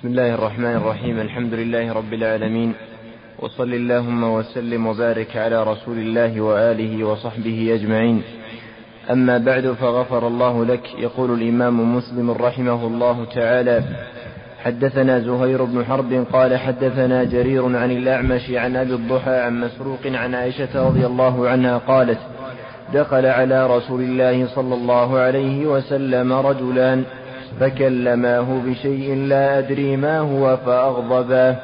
بسم الله الرحمن الرحيم. الحمد لله رب العالمين. وصل اللهم وسلم وبارك على رسول الله وآله وصحبه أجمعين. أما بعد فغفر الله لك يقول الإمام مسلم رحمه الله تعالى حدثنا زهير بن حرب قال حدثنا جرير عن الأعمش عن أبي الضحى عن مسروق عن عائشة رضي الله عنها قالت دخل على رسول الله صلى الله عليه وسلم رجلان فكلماه بشيء لا أدري ما هو فأغضباه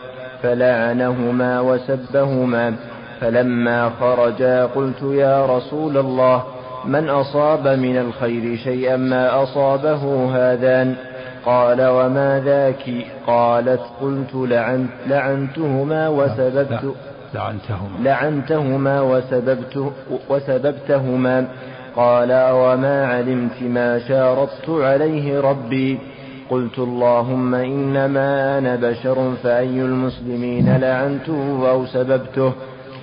فلعنهما وسبهما. فلما خرجا قلت يا رسول الله من أصاب من الخير شيئا ما أصابه هذان قال وما ذاك؟ قالت قلت لعنت لعنتهما وسببت لعنتهما. لعنتهما وسببت وسببتهما. قال وما علمت ما شارطت عليه ربي؟ قلت اللهم إنما أنا بشر فأي المسلمين لعنته أو سببته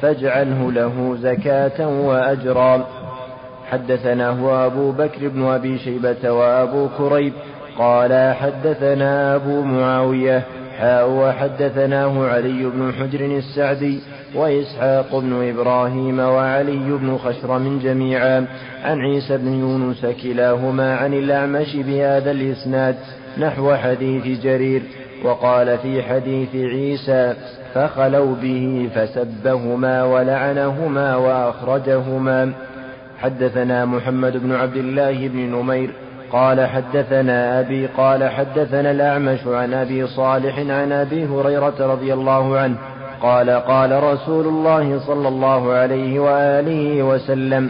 فاجعله له زكاة وأجرا. حدثنا هو أبو بكر بن أبي شيبة وأبو كريب. قال حدثنا أبو معاوية. حاء وحدثناه علي بن حجر السعدي. وإسحاق بن إبراهيم وعلي بن خشرم جميعا عن عيسى بن يونس كلاهما عن الأعمش بهذا الإسناد نحو حديث جرير وقال في حديث عيسى فخلوا به فسبهما ولعنهما وأخرجهما. حدثنا محمد بن عبد الله بن نمير قال حدثنا أبي قال حدثنا الأعمش عن أبي صالح عن أبي هريرة رضي الله عنه قال قال رسول الله صلى الله عليه وآله وسلم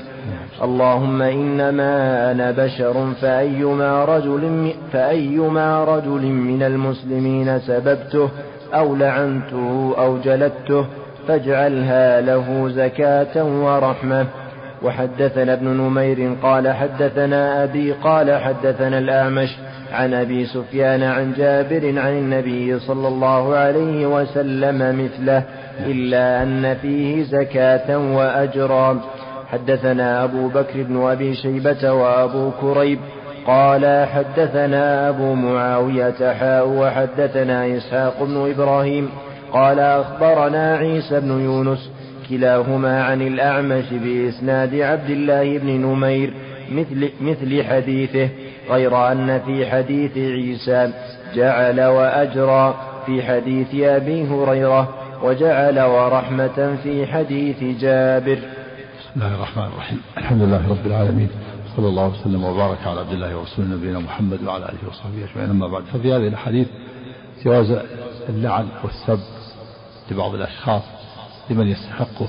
اللهم إنما أنا بشر فأيما رجل فأيما رجل من المسلمين سببته أو لعنته أو جلدته فاجعلها له زكاة ورحمة. وحدثنا ابن نمير قال حدثنا أبي قال حدثنا الأعمش عن أبي سفيان عن جابر عن النبي صلى الله عليه وسلم مثله إلا أن فيه زكاة وأجرا. حدثنا أبو بكر بن أبي شيبة وأبو كريب قال حدثنا أبو معاوية حاء وحدثنا إسحاق بن إبراهيم قال أخبرنا عيسى بن يونس كلاهما عن الأعمش بإسناد عبد الله بن نمير مثل, مثل حديثه. غير أن في حديث عيسى جعل وأجرى في حديث أبي هريرة وجعل ورحمة في حديث جابر. بسم الله الرحمن الرحيم. الحمد لله رب العالمين. صلى الله وسلم وبارك على عبد الله ورسوله نبينا محمد وعلى آله وصحبه أجمعين. أما بعد ففي هذه الأحاديث جواز اللعن والسب لبعض الأشخاص لمن يستحقه.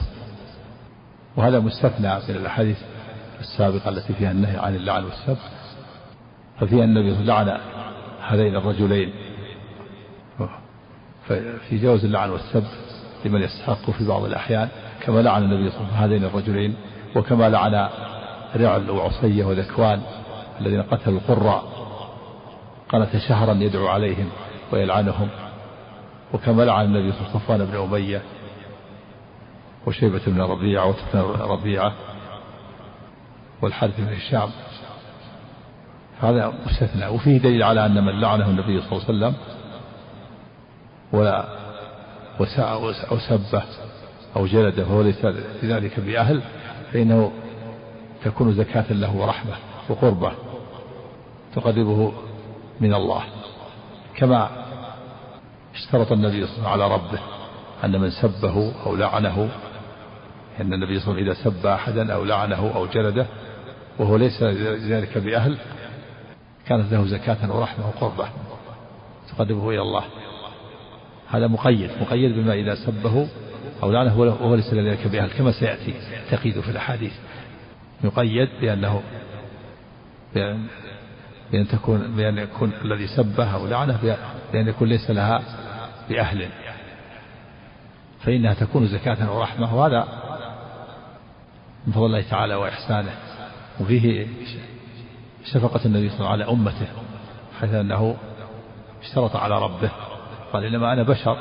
وهذا مستثنى من الأحاديث السابقة التي فيها النهي عن اللعن والسب. ففيها النبي لعن هذين الرجلين. في جواز اللعن والسب لمن يستحقه في بعض الأحيان كما لعن النبي صلى الله عليه وسلم هذين الرجلين وكما لعن رعل وعصية وذكوان الذين قتلوا القراء. قالت شهرا يدعو عليهم ويلعنهم. وكما لعن النبي صلى الله عليه وسلم صفوان بن أمية وشيبة بن ربيعة وتبن ربيعة والحارث بن هشام هذا مستثنى وفيه دليل على أن من لعنه النبي صلى الله عليه وسلم ولا أو سبه أو جلده وهو ليس لذلك بأهل فإنه تكون زكاة له ورحمة وقربة تقربه من الله. كما اشترط النبي صلى الله عليه وسلم على ربه أن من سبه أو لعنه أن النبي صلى الله عليه وسلم إذا سب أحدا أو لعنه أو جلده وهو ليس ذلك بأهل كانت له زكاة ورحمة وقربة تقربه إلى الله. هذا مقيد مقيد بما إذا سبه أو لعنه وهو ليس ذلك بأهل كما سيأتي تقييد في الأحاديث. يقيد بأنه بأن, بأن تكون بأن يكون الذي سبه أو لعنه بأن يكون ليس لها بأهل. فإنها تكون زكاة ورحمة وهذا من فضل الله تعالى وإحسانه. وفيه شفقة النبي صلى الله عليه وسلم على أمته حيث أنه اشترط على ربه قال إنما أنا بشر.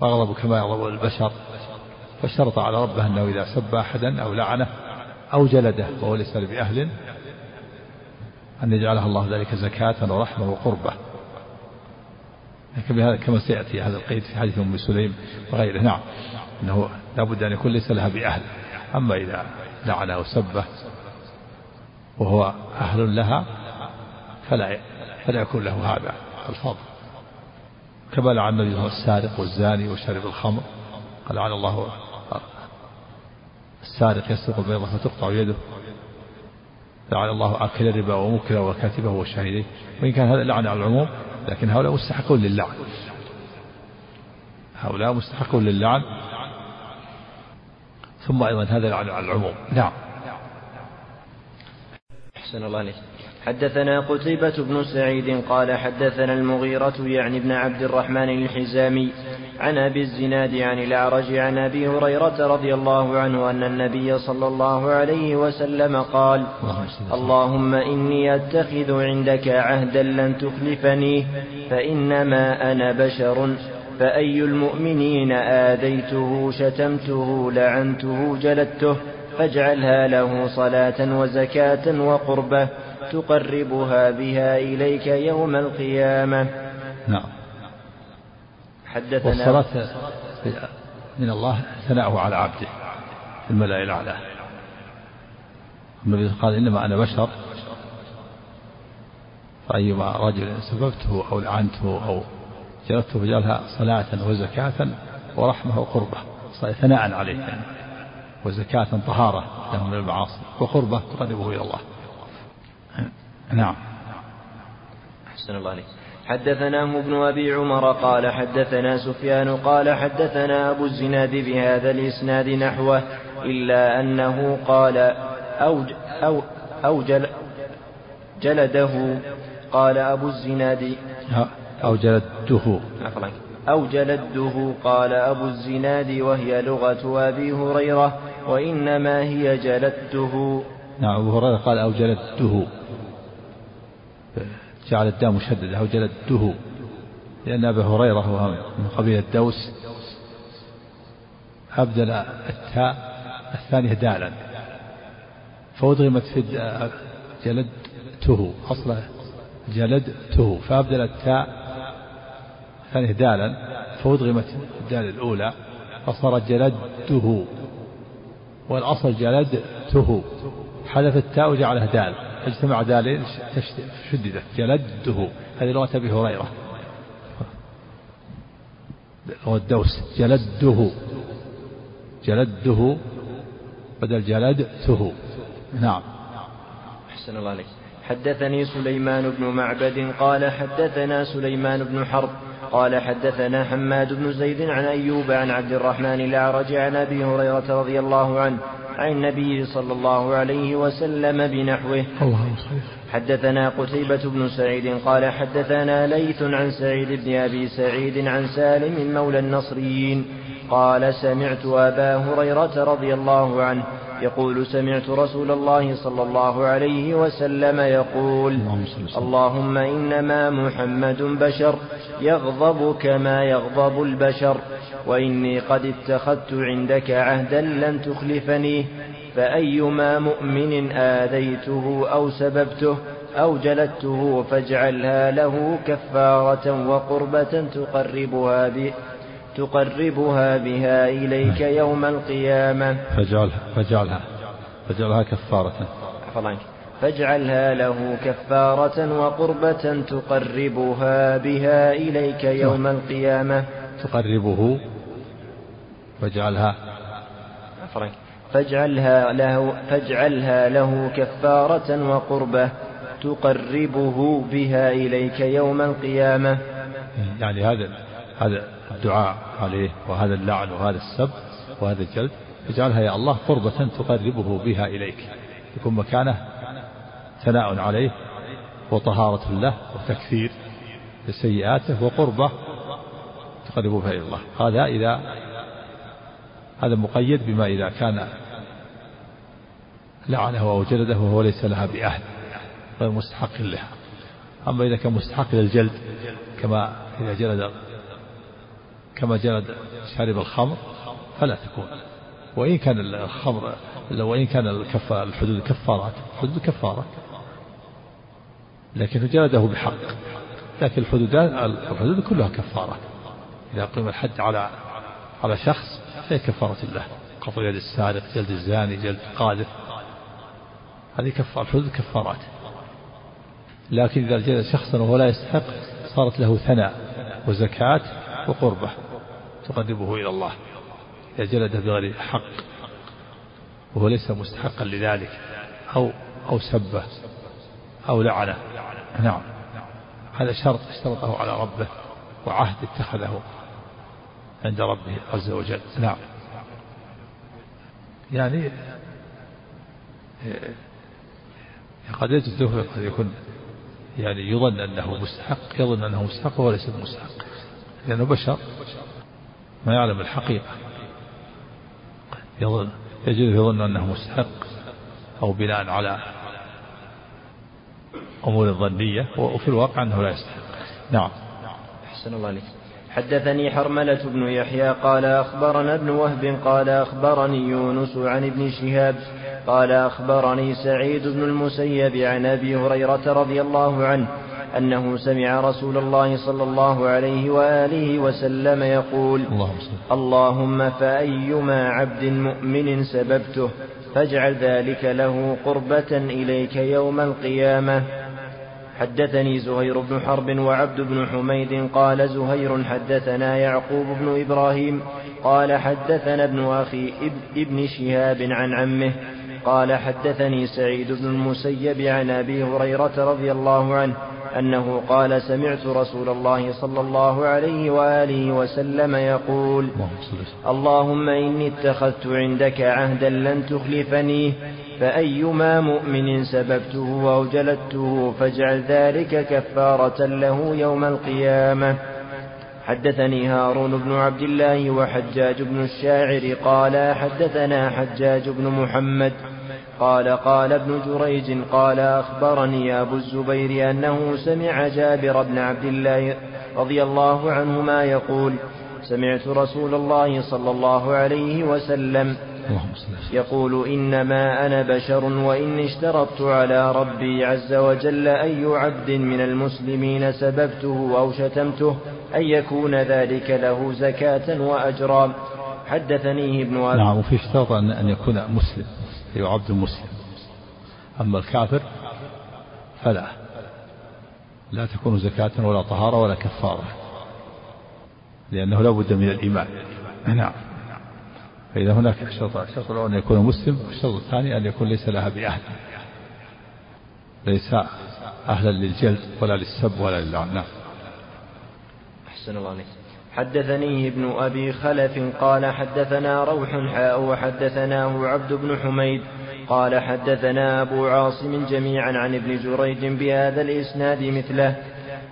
وأغضب كما يغضب البشر. فاشترط على ربه أنه إذا سب أحدا أو لعنه أو جلده وهو ليس بأهل أن يجعلها الله ذلك زكاة ورحمة وقربة. كما سيأتي هذا القيد في حديث أم سليم وغيره. نعم أنه لابد أن يكون ليس لها بأهل. أما إذا لعنه وسبه وهو أهل لها فلا فلا يكون له هذا الفضل. كما لعن النبي السارق والزاني وشارب الخمر قال لعن الله السارق يسرق البيضة فتقطع يده. لعن الله آكل الربا وموكله وكاتبه وشاهديه وإن كان هذا لعن على العموم لكن هؤلاء مستحقون للعن. هؤلاء مستحقون للعن. ثم أيضا هذا لعن على العموم. نعم. أحسن الله عليك حدثنا قتيبة بن سعيد قال حدثنا المغيرة يعني ابن عبد الرحمن الحزامي عن أبي الزناد عن الأعرج عن أبي هريرة رضي الله عنه أن النبي صلى الله عليه وسلم قال اللهم إني أتخذ عندك عهدا لن تخلفني فإنما أنا بشر فأي المؤمنين آذيته شتمته لعنته جلدته فاجعلها له صلاة وزكاة وقربة تقربها بها إليك يوم القيامة. نعم. حدثنا والصلاة من الله ثناؤه على عبده في الملأ الأعلى. النبي قال إنما أنا بشر. فأيما رجل سببته أو لعنته أو جلدته فجعلها صلاة وزكاة ورحمة وقربة. ثناء عليه يعني. وزكاة طهارة له من المعاصي وقربة تقربه إلى الله. نعم. أحسن الله عليك. حدثناه ابن أبي عمر قال حدثنا سفيان قال حدثنا أبو الزناد بهذا الإسناد نحوه إلا أنه قال أو, أو, أو جل جلده. قال أبو الزناد. أو جلده. أو جلده. قال أبو الزناد وهي لغة أبي هريرة. وإنما هي جلدته نعم أبو هريرة قال أو جلدته جعل الداء مشددة أو جلدته لأن أبا هريرة هو من قبيلة الدوس. أبدل التاء الثانية دالا. فأدغمت في جلدته أصله جلدته. فأبدل التاء الثانية دالا فأدغمت الدال الأولى فصار جلدته والأصل جلدته. حذف التاء وجعلها دال. اجتمع دالين شددت جلده هذه لغة أبي هريرة. والدوس جلده جلده بدل جلدته. نعم. أحسن الله عليك. حدثني سليمان بن معبد قال حدثنا سليمان بن حرب قال حدثنا حماد بن زيد عن أيوب عن عبد الرحمن الأعرج عن أبي هريرة رضي الله عنه عن النبي صلى الله عليه وسلم بنحوه. حدثنا قتيبة بن سعيد قال حدثنا ليث عن سعيد بن أبي سعيد عن سالم مولى النصريين قال سمعت أبا هريرة رضي الله عنه يقول سمعت رسول الله صلى الله عليه وسلم يقول اللهم إنما محمد بشر يغضب كما يغضب البشر وإني قد اتخذت عندك عهدا لن تخلفني فأيما مؤمن آذيته أو سببته أو جلدته فاجعلها له كفارة وقربة تقربها ب تقربها بها إليك يوم القيامة. فاجعلها فاجعلها فاجعلها كفارة. فاجعلها له كفارة وقربة تقربها بها إليك يوم القيامة. تقربه فاجعلها. فاجعلها له فاجعلها له كفارة وقربة تقربه بها إليك يوم القيامة. يعني هذا هذا الدعاء عليه وهذا اللعن وهذا السب وهذا الجلد اجعلها يا الله قربة تقربه بها إليك. يكون مكانه ثناء عليه وطهارة له وتكثير لسيئاته وقربة تقربه بها إلى الله. هذا إذا هذا مقيد بما إذا كان لعنه أو جلده وهو ليس لها بأهل غير مستحق لها. أما إذا كان مستحق للجلد كما إذا جلد كما جلد شارب الخمر فلا تكون. وإن كان الخمر وإن كان الحدود كفارات حدود كفارة. لكن جلده بحق. لكن الحدود الحدود كلها كفارة. إذا قيم الحد على على شخص فهي كفارة الله قطع يد السارق جلد الزاني جلد القاذف هذه كفارة الحدود كفارات. لكن إذا جلد شخصا وهو لا يستحق صارت له ثناء وزكاة وقربة تقربه إلى الله إذا جلده بغير حق وهو ليس مستحقا لذلك أو أو سبه أو لعنه. نعم. هذا شرط اشترطه على ربه وعهد اتخذه عند ربه عز وجل. نعم. يعني قد يجوز له قد يكون يعني يظن أنه مستحق يظن أنه مستحق وهو ليس مستحق. لأنه بشر. ما يعلم الحقيقة. يظن يجوز يظن أنه مستحق أو بناء على أمور ظنية. وفي الواقع أنه لا يستحق. نعم. أحسن الله عليك. حدثني حرملة بن يحيى قال أخبرنا ابن وهب قال أخبرني يونس عن ابن شهاب قال أخبرني سعيد بن المسيب عن أبي هريرة رضي الله عنه أنه سمع رسول الله صلى الله عليه وآله وسلم يقول اللهم, فأيما عبد مؤمن سببته فاجعل ذلك له قربة إليك يوم القيامة. حدثني زهير بن حرب وعبد بن حميد قال زهير حدثنا يعقوب بن إبراهيم قال حدثنا ابن أخي ابن شهاب عن عمه قال حدثني سعيد بن المسيب عن أبي هريرة رضي الله عنه أنه قال سمعت رسول الله صلى الله عليه وآله وسلم يقول اللهم إني اتخذت عندك عهدا لن تخلفني فأيما مؤمن سببته أو جلدته فاجعل ذلك كفارة له يوم القيامة. حدثني هارون بن عبد الله وحجاج بن الشاعر قال حدثنا حجاج بن محمد قال قال ابن جريج قال أخبرني أبو الزبير أنه سمع جابر بن عبد الله رضي الله عنهما يقول سمعت رسول الله صلى الله عليه وسلم يقول إنما أنا بشر وإن اشترطت على ربي عز وجل أي عبد من المسلمين سببته أو شتمته أن يكون ذلك له زكاة وأجرا. حدثنيه ابن أبي نعم وفي اشتراط أن يكون مسلم. أي عبد مسلم أما الكافر فلا. لا تكون زكاة ولا طهارة ولا كفارة لأنه لا بد من الإيمان. نعم. فإذا هناك شرط الشرط الأول أن يكون مسلم والشرط الثاني أن يكون ليس لها بأهل. ليس أهلا للجلد ولا للسب ولا للعنة نعم. أحسن الله عليك حدثني ابن أبي خلف قال حدثنا روح حاء وحدثناه عبد بن حميد قال حدثنا أبو عاصم جميعا عن ابن جريج بهذا الإسناد مثله.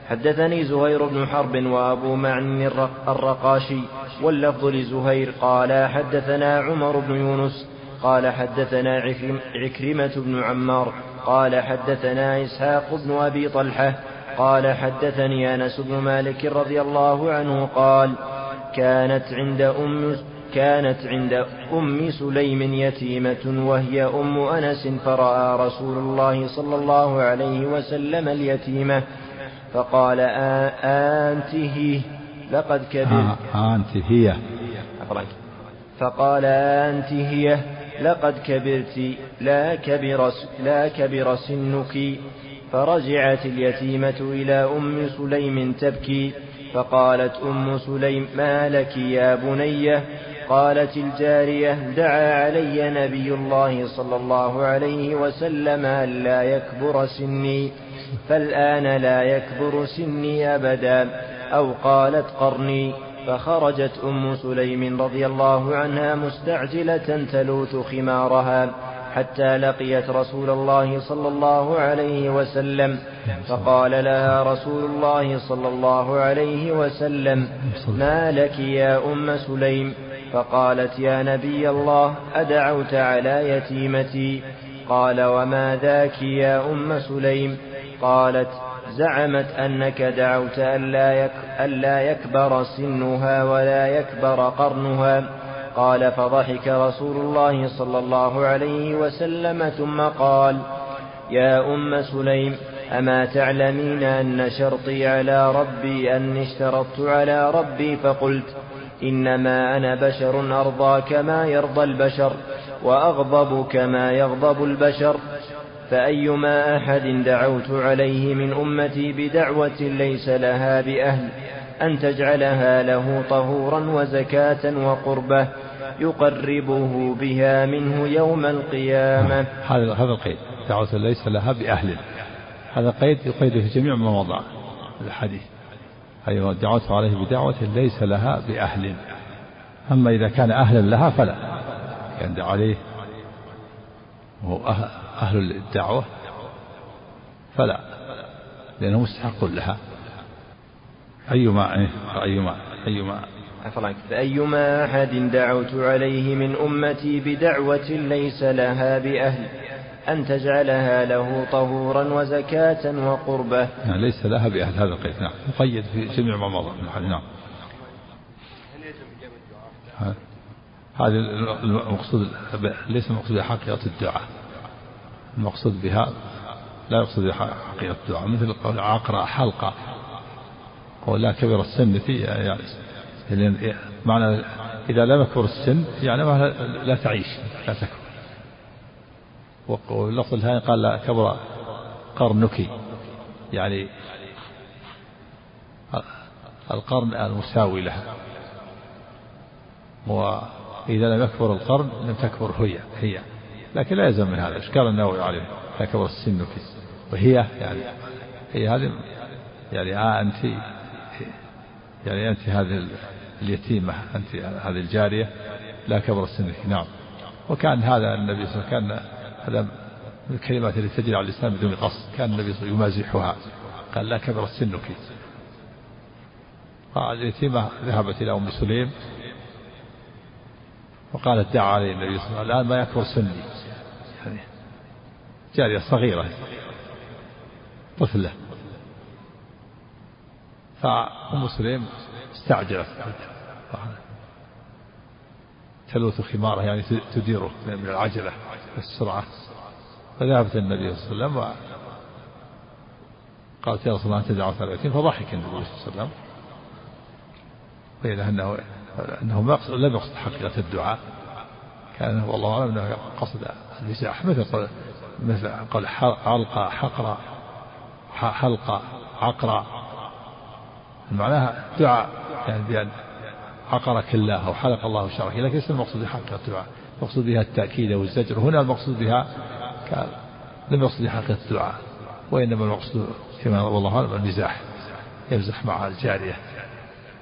حدثني زهير بن حرب وأبو معن الرقاشي واللفظ لزهير قال حدثنا عمر بن يونس قال حدثنا عكرمة بن عمار قال حدثنا إسحاق بن أبي طلحة قال حدثني أنس بن مالك رضي الله عنه قال كانت عند أم كانت عند أم سليم يتيمة وهي أم أنس فرأى رسول الله صلى الله عليه وسلم اليتيمة فقال آنت هي؟ لقد كبرت. آنت هي. فقال آنت هي؟ لقد كبرت. لا كبر لا كبر سنك. فرجعت اليتيمة إلى أم سليم تبكي فقالت أم سليم ما لك يا بنية قالت الجارية دعا علي نبي الله صلى الله عليه وسلم ألا يكبر سني. فالآن لا يكبر سني أبدا أو قالت قرني. فخرجت أم سليم رضي الله عنها مستعجلة تلوث خمارها. حتى لقيت رسول الله صلى الله عليه وسلم. فقال لها رسول الله صلى الله عليه وسلم ما لك يا أم سليم؟ فقالت يا نبي الله أدعوت على يتيمتي. قال وما ذاك يا أم سليم؟ قالت زعمت أنك دعوت ألا, يكبر سنها ولا يكبر قرنها. قال فضحك رسول الله صلى الله عليه وسلم ثم قال يا أم سليم أما تعلمين أن شرطي على ربي أني اشترطت على ربي؟ فقلت إنما أنا بشر أرضى كما يرضى البشر وأغضب كما يغضب البشر. فأيما أحد دعوت عليه من أمتي بدعوة ليس لها بأهل أن تجعلها له طهورا وزكاة وقربة. يقربه بها منه يوم القيامة. هذا هذا القيد. دعوة ليس لها بأهل. هذا قيد يقيد في جميع مواضع الحديث. أيوة دعوت عليه بدعوة ليس لها بأهل. أما إذا كان أهلا لها فلا. يعني دعا عليه وهو أهل الدعوة فلا. لأنه مستحق لها. أيما إيه، أيما أيما فأيما أحد دعوت عليه من أمتي بدعوة ليس لها بأهل أن تجعلها له طهورا وزكاة وقربة. يعني ليس لها بأهل. هذا القيد. نعم مقيد في جميع ما مضى نعم. هذه المقصود ليس المقصود حقيقة الدعاء. المقصود بها لا يقصد حقيقة الدعاء. مثل قول عقرة حلقة ولا كبر السن يعني يعني معنى إذا لم يكبر السن يعني لا تعيش لا تكبر. واللفظ الثاني قال لا كبر قرنك يعني القرن المساوي لها. وإذا لم يكبر القرن لم تكبر هي هي. لكن لا يلزم من هذا. إشكال النووي عليه؟ لا كبر السن وهي يعني هي هذه يعني آه أنت يعني أنت هذه اليتيمة أنت هذه الجارية لا كبر سنك نعم. وكان هذا النبي صلى الله عليه وسلم كان هذا من الكلمات التي تجري على اللسان بدون قصد كان النبي صلى الله عليه وسلم يمازحها. قال لا كبر سنك. اليتيمة ذهبت إلى أم سليم وقالت دعا علي النبي صلى الله عليه وسلم الآن ما يكبر سني. يعني جارية صغيرة. طفلة. فأم سليم استعجلت. تلوث خماره يعني تديره من العجلة السرعة. فذهبت النبي صلى الله عليه وسلم قالت يا رسول الله أنت دعوت على فضحك النبي صلى الله عليه وسلم. بين أنه أنه لم يقصد حقيقة الدعاء. كان والله أعلم أنه قصد المزاح مثل مثل قال علقة حقرة حلقة عقرة معناها دعاء يعني بأن عقرك الله أو حلق الله شرك لكن ليس المقصود بحقيقة الدعاء المقصود بها التأكيد والزجر. هنا المقصود بها لم يقصد بحقيقة الدعاء وإنما المقصود كما والله أعلم المزاح يمزح مع الجارية.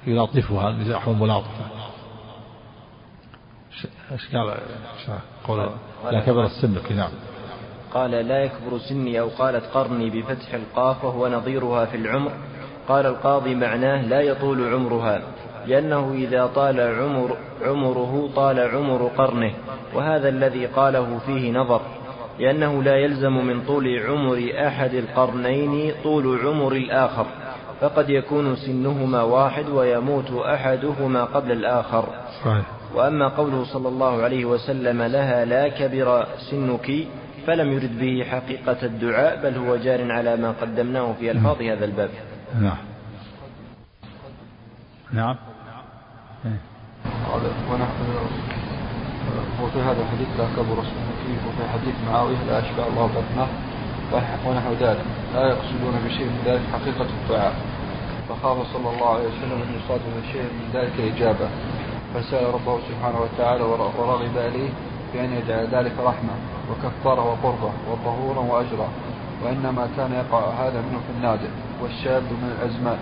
يلاطفها المزاح والملاطفة. إيش قال؟ قول؟ لا كبر السن نعم. قال لا يكبر سني أو قالت قرني بفتح القاف وهو نظيرها في العمر. قال القاضي معناه لا يطول عمرها. لأنه إذا طال عمر عمره طال عمر قرنه وهذا الذي قاله فيه نظر لأنه لا يلزم من طول عمر أحد القرنين طول عمر الآخر فقد يكون سنهما واحد ويموت أحدهما قبل الآخر. صحيح. وأما قوله صلى الله عليه وسلم لها لا كبر سنك فلم يرد به حقيقة الدعاء بل هو جار على ما قدمناه في ألفاظ هذا الباب. نعم. نعم. ونحن وفي هذا الحديث لا كبر فيه وفي حديث معاوية لا أشبع الله بطنه ونحو ذلك لا يقصدون بشيء من ذلك حقيقة الدعاء. فخاف صلى الله عليه وسلم أن يصادف شيء من ذلك إجابة. فسأل ربه سبحانه وتعالى ورغب إليه بأن يجعل ذلك رحمة وكفارة وقربة وطهورا وأجرا وإنما كان يقع هذا منه في النادر والشاب من الأزمان.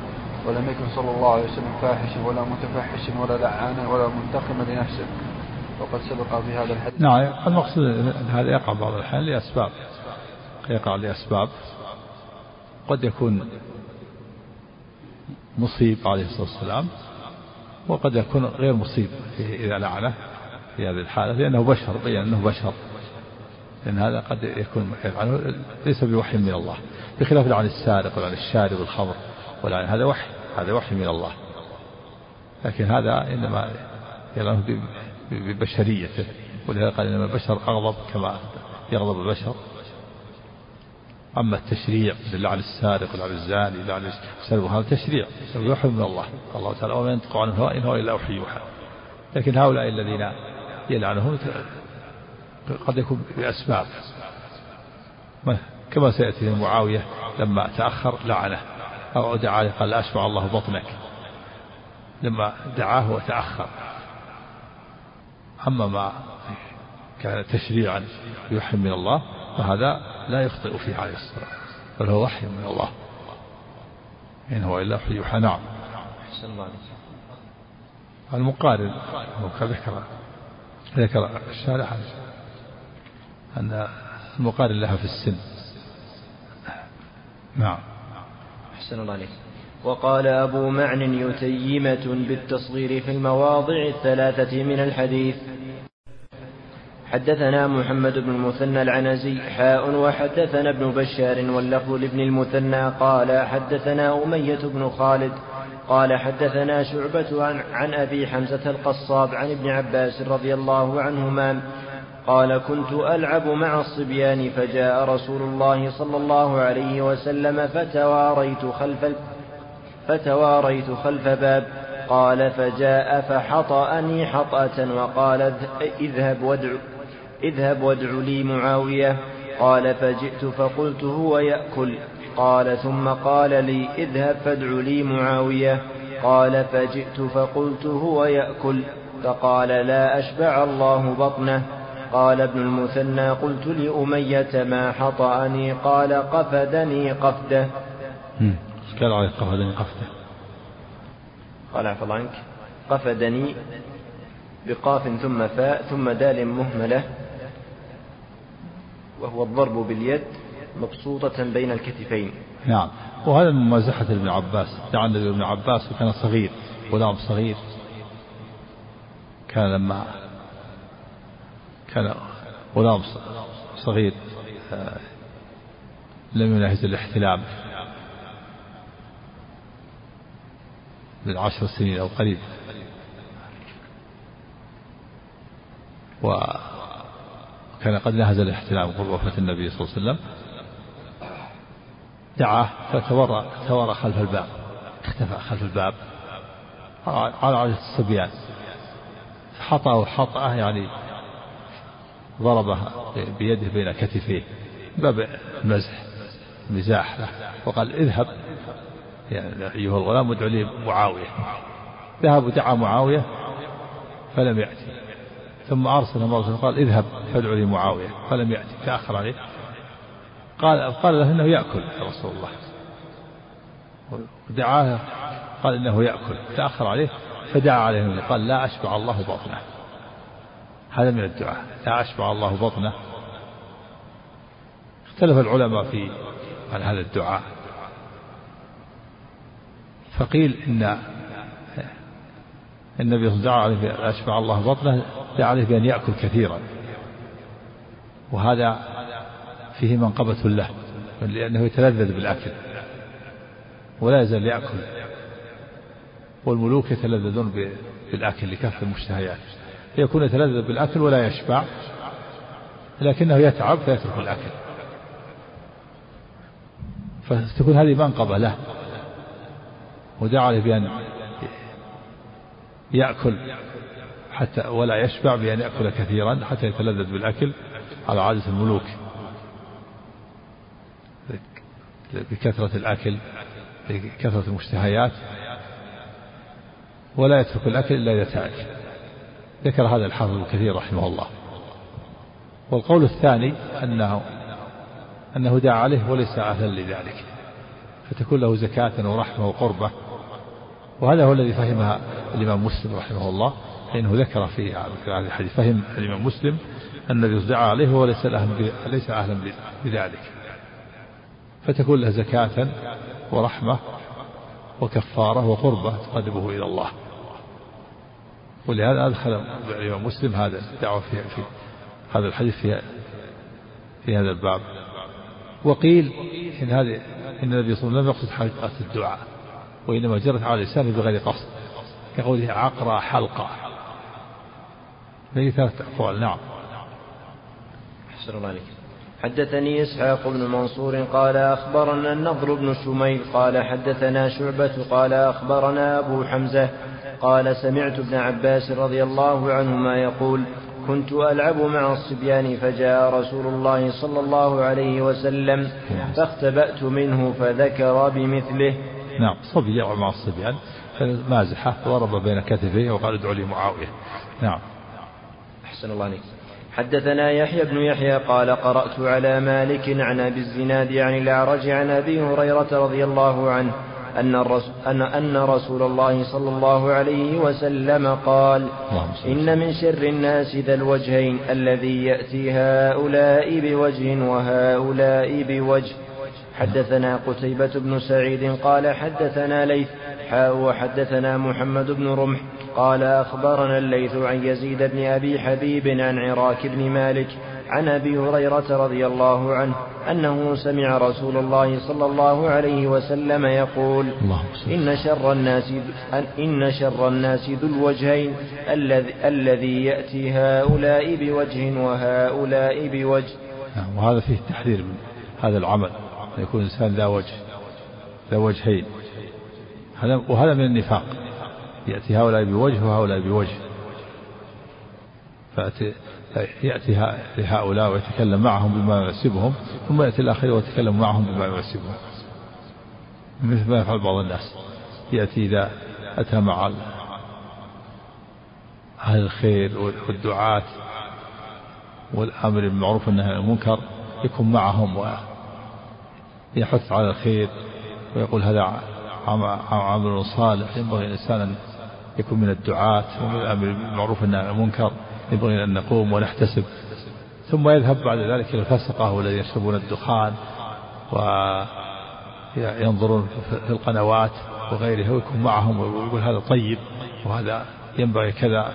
ولم يكن صلى الله عليه وسلم فاحشا ولا متفحشا ولا لعانا ولا منتقما لنفسه. وقد سبق في هذا الحديث. نعم المقصود هذا يقع بعض الأحيان لأسباب. يقع لأسباب قد يكون مصيب عليه الصلاة والسلام وقد يكون غير مصيب إذا لعنه في هذه الحالة لأنه بشر بين أنه بشر. لأن هذا قد يكون يفعله ليس بوحي من الله. بخلاف عن السارق وعن الشارب الخمر ولا هذا وحي هذا وحي من الله. لكن هذا إنما يراه ببشريته ولهذا قال إنما البشر أغضب كما يغضب البشر. أما التشريع لعن السارق ولعن الزاني لعن السارق هذا تشريع يوحى من الله. الله تعالى وما ينطق عن الهوى إن هو إلا وحي يوحى. لكن هؤلاء الذين يلعنهم قد يكون بأسباب. كما سيأتي معاوية لما تأخر لعنه. أو دعا قال أشبع الله بطنك. لما دعاه وتأخر. أما ما كان تشريعا يوحي من الله فهذا لا يخطئ فيه عليه الصلاة بل هو وحي من الله. إن هو إلا وحي يوحى. نعم. المقارن ذكر ذكر الشارع أن المقارن لها في السن. نعم. أحسن الله عليك. وقال أبو معن يتيمة بالتصغير في المواضع الثلاثة من الحديث. حدثنا محمد بن المثنى العنزي حاء وحدثنا ابن بشار واللفظ لابن المثنى قال حدثنا أمية بن خالد قال حدثنا شعبة عن, عن أبي حمزة القصاب عن ابن عباس رضي الله عنهما قال كنت ألعب مع الصبيان فجاء رسول الله صلى الله عليه وسلم فتواريت خلف فتواريت خلف باب قال فجاء فحطأني حطأة وقال اذهب وادع اذهب وادع لي معاوية قال فجئت فقلت هو يأكل قال ثم قال لي اذهب فادع لي معاوية قال فجئت فقلت هو يأكل فقال لا أشبع الله بطنه قال ابن المثنى قلت لأمية ما حطأني قال قفدني قفدة. قال عليه قفدني قفدة؟ قال عفى الله عنك قفدني بقاف ثم فاء ثم دال مهملة وهو الضرب باليد مبسوطة بين الكتفين. نعم. وهذا من ممازحة ابن عباس. النبي ابن عباس وكان صغير غلام صغير. كان لما كان غلام صغير لم يناهز الاحتلام من عشر سنين أو قريب وكان قد نهز الاحتلام قرب وفاة النبي صلى الله عليه وسلم. دعاه فتورى تورى خلف الباب اختفى خلف الباب. على عادة الصبيان. حطأه حطأه يعني ضربه بيده بين كتفيه باب المزح مزاح له وقال اذهب. يعني أيها الغلام ادعو لي معاوية. ذهب ودعا معاوية فلم يأتي. ثم أرسل مرة قال اذهب فادعو لي معاوية فلم يأتي تأخر عليه. قال قال له إنه يأكل يا رسول الله. ودعاه قال إنه يأكل تأخر عليه فدعا عليه قال لا أشبع الله بطنه. هذا من الدعاء. لا أشبع الله بطنه. اختلف العلماء في عن هذا الدعاء. فقيل إن النبي صلى الله عليه وسلم أشبع الله بطنه دعا عليه بأن يأكل كثيرا. وهذا فيه منقبة له لأنه يتلذذ بالأكل. ولا يزال يأكل. والملوك يتلذذون بالأكل لكثرة المشتهيات. يكون يتلذذ بالأكل ولا يشبع لكنه يتعب فيترك الأكل. فتكون هذه منقبة له ودعا عليه بأن يأكل حتى ولا يشبع بأن يأكل كثيرا حتى يتلذذ بالأكل على عادة الملوك. بكثرة الأكل بكثرة المشتهيات ولا يترك الأكل إلا إذا تعب ذكر هذا الحافظ الكثير رحمه الله. والقول الثاني أنه أنه دعا عليه وليس أهلا لذلك. فتكون له زكاة ورحمة وقربة. وهذا هو الذي فهمها الإمام مسلم رحمه الله فإنه ذكر في هذا الحديث. فهم الإمام مسلم أن الذي دعا عليه هو ليس ليس أهلا بذلك فتكون له زكاة ورحمة وكفارة وقربة تقربه إلى الله. ولهذا أدخل الإمام مسلم هذا الدعوة في, في هذا الحديث في في هذا الباب. وقيل إن هذه إن النبي صلى الله عليه وسلم لم يقصد حلقة الدعاء وإنما جرت على لسانه بغير قصد كقوله عقرى حلقة. هذه ثلاثة أقوال. نعم. أحسن الله عليك. حدثني إسحاق بن منصور قال أخبرنا النضر بن شميل قال حدثنا شعبة قال أخبرنا أبو حمزة قال سمعت ابن عباس رضي الله عنهما يقول كنت ألعب مع الصبيان فجاء رسول الله صلى الله عليه وسلم فاختبأت منه فذكر بمثله. نعم صبي يلعب مع الصبيان مازحة ضرب بين كتفيه وقال ادعوا لي معاوية نعم. أحسن الله عليك. حدثنا يحيى بن يحيى قال قرأت على مالك عن أبي الزناد عن الأعرج عن أبي هريرة رضي الله عنه أن, أن, أن رسول الله صلى الله عليه وسلم قال إن من شر الناس ذا الوجهين الذي يأتي هؤلاء بوجه وهؤلاء بوجه. حدثنا قتيبة بن سعيد قال حدثنا ليث حاء وحدثنا محمد بن رمح قال أخبرنا الليث عن يزيد بن أبي حبيب عن عراك بن مالك عن أبي هريرة رضي الله عنه أنه سمع رسول الله صلى الله عليه وسلم يقول إن شر الناس إن شر الناس ذو الوجهين الذي الذي يأتي هؤلاء بوجه وهؤلاء بوجه. نعم وهذا فيه تحذير من هذا العمل يكون الإنسان ذا وجه ذا وجهين. هذا وهذا من النفاق يأتي هؤلاء بوجه وهؤلاء بوجه. فأتي يأتي لهؤلاء ويتكلم معهم بما يناسبهم ثم يأتي الآخر ويتكلم معهم بما يناسبهم. مثل ما يفعل بعض الناس. يأتي إذا أتى مع أهل الخير والدعاة والأمر بالمعروف والنهي عن المنكر يكون معهم ويحث على الخير ويقول هذا عمل صالح ينبغي الإنسان أن يكون من الدعاة ومن الأمر بالمعروف والنهي عن المنكر. ينبغي أن نقوم ونحتسب. ثم يذهب بعد ذلك إلى الفسقة والذين يشربون الدخان وينظرون في القنوات وغيرها ويكون معهم ويقول هذا طيب وهذا ينبغي كذا.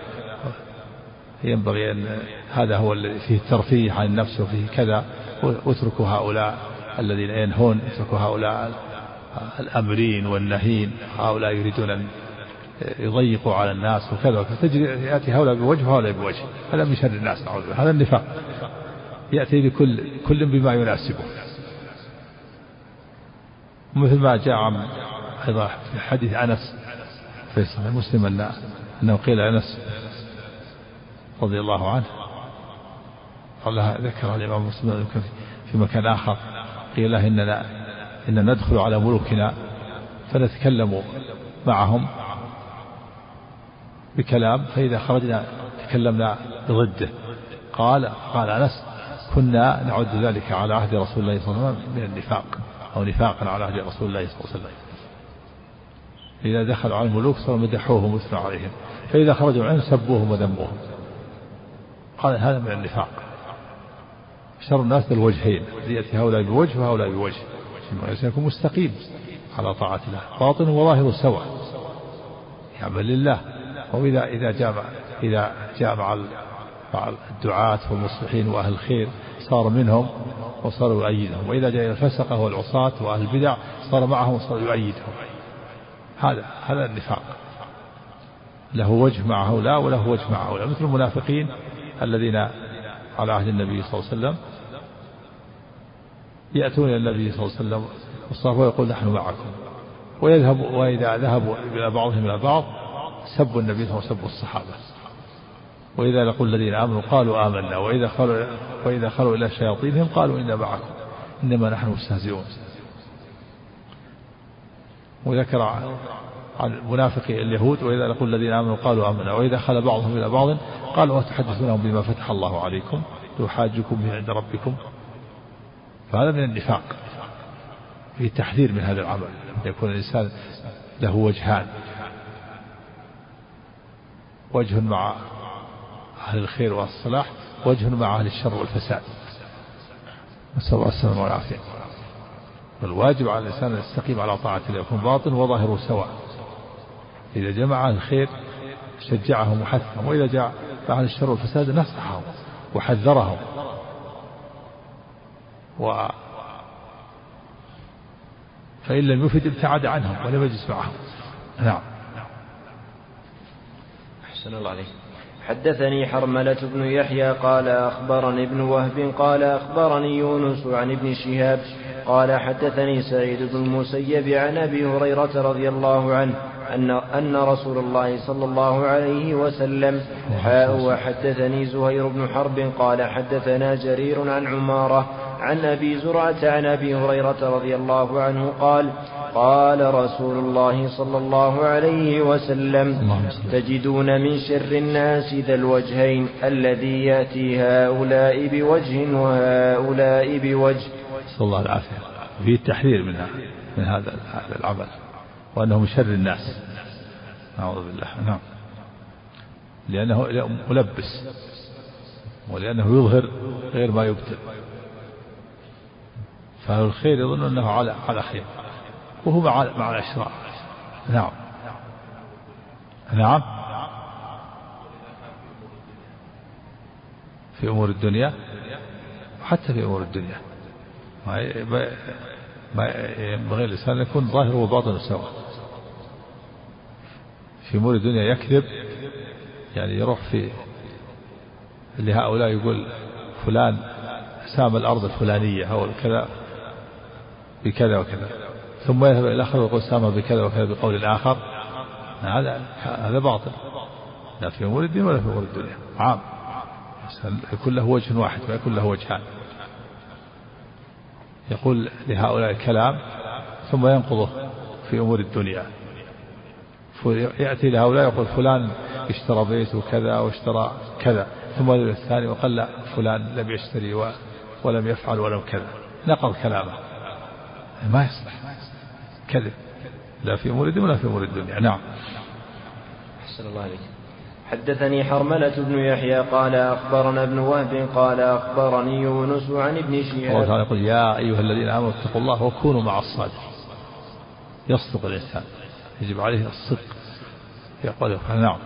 ينبغي أن هذا هو الذي فيه الترفيه عن النفس وفيه كذا. واتركوا هؤلاء الذين ينهون اتركوا هؤلاء الأمرين والنهين هؤلاء يريدون أن يضيقوا على الناس وكذا وكذا. تجد يأتي هؤلاء بوجه وهؤلاء بوجه. هذا من شر الناس نعوذ هذا النفاق. يأتي بكل كل بما يناسبه. مثل ما جاء عن أيضا في حديث أنس في صحيح مسلم أن أنه قيل أنس رضي الله عنه قال ذكر الإمام مسلم في مكان آخر قيل له إننا إننا ندخل على ملوكنا فنتكلم معهم. بكلام فإذا خرجنا تكلمنا بضده. قال قال أنس كنا نعد ذلك على عهد رسول الله صلى الله عليه وسلم من النفاق أو نفاقا على عهد رسول الله صلى الله عليه وسلم. إذا دخلوا على الملوك صاروا مدحوهم واثنوا عليهم. فإذا خرجوا عنهم سبوهم وذموهم. قال هذا من النفاق. شر الناس الوجهين يأتي هؤلاء بوجه وهؤلاء بوجه. يكون مستقيم على طاعة الله. باطن وظاهر سواء. يعمل لله. وإذا إذا جاء إذا جاء مع مع الدعاة والمصلحين وأهل الخير صار منهم وصار يؤيدهم. وإذا جاء إلى الفسقة والعصاة وأهل البدع صار معهم وصار يؤيدهم. هذا هذا النفاق. له وجه مع هؤلاء وله وجه مع هؤلاء. مثل المنافقين الذين على عهد النبي صلى الله عليه وسلم يأتون إلى النبي صلى الله عليه وسلم والصحابة ويقول نحن معكم. ويذهب وإذا ذهبوا إلى بعضهم إلى بعض سبوا النبي صلى الله عليه وسلم الصحابة. وإذا لقوا الذين آمنوا قالوا آمنا. وإذا خلوا وإذا خلوا إلى شياطينهم قالوا إنا معكم. إنما نحن مستهزئون. وذكر عن منافقي اليهود وإذا لقوا الذين آمنوا قالوا آمنا. وإذا خل بعضهم إلى بعض قالوا أتحدثونهم بما فتح الله عليكم؟ يحاجكم به عند ربكم. فهذا من النفاق. في تحذير من هذا العمل. يكون الإنسان له وجهان. وجه مع أهل الخير والصلاح وجه مع أهل الشر والفساد. نسأل الله السلامة والعافية. والواجب على الإنسان أن يستقيم على طاعة الله يكون باطن وظاهره سواء. إذا جمع أهل الخير شجعهم وحثهم وإذا جاء أهل الشر والفساد نصحهم وحذرهم. و فإن لم يفد ابتعد عنهم ولم يجلس معهم. نعم. أحسن الله عليك حدثني حرملة بن يحيى قال أخبرني ابن وهب قال أخبرني يونس عن ابن شهاب قال حدثني سعيد بن المسيب عن أبي هريرة رضي الله عنه أن أن رسول الله صلى الله عليه وسلم حاء وحدثني زهير بن حرب قال حدثنا جرير عن عمارة عن أبي زرعة عن أبي هريرة رضي الله عنه قال قال رسول الله صلى الله عليه وسلم تجدون من شر الناس ذا الوجهين الذي يأتي هؤلاء بوجه وهؤلاء بوجه. نسأل الله العافية. فيه التحذير من من هذا العمل وأنه من شر الناس. أعوذ بالله. نعم. لأنه ملبس ولأنه يظهر غير ما يبطل فأهل الخير يظن أنه على على خير. وهو مع مع الأشرار نعم. نعم. في أمور الدنيا حتى في أمور الدنيا. ما ما ينبغي الإنسان يكون ظاهر وباطن سواء. في أمور الدنيا يكذب يعني يروح في لهؤلاء يقول فلان سام الأرض الفلانية أو كذا بكذا وكذا. ثم يذهب إلى الآخر ويقول سام بكذا وكذا بقول الآخر. هذا هذا باطل. لا في أمور الدين ولا في أمور الدنيا. عام. يكون له وجه واحد ما يكون له وجهان. يقول لهؤلاء الكلام ثم ينقضه في أمور الدنيا. يأتي لهؤلاء يقول فلان اشترى بيت وكذا واشترى كذا. ثم الثاني وقال لا فلان لم يشتري ولم يفعل ولم كذا. نقض كلامه. ما يصلح. كذب. لا في أمور الدنيا ولا في أمور الدنيا. نعم. أحسن الله عليك حدثني حرملة بن يحيى قال أخبرنا ابن وهب قال أخبرني يونس عن ابن شهاب. الله تعالى يقول يا أيها الذين آمنوا اتقوا الله وكونوا مع الصادقين. يصدق الإنسان. يجب عليه الصدق. في أقواله نعم.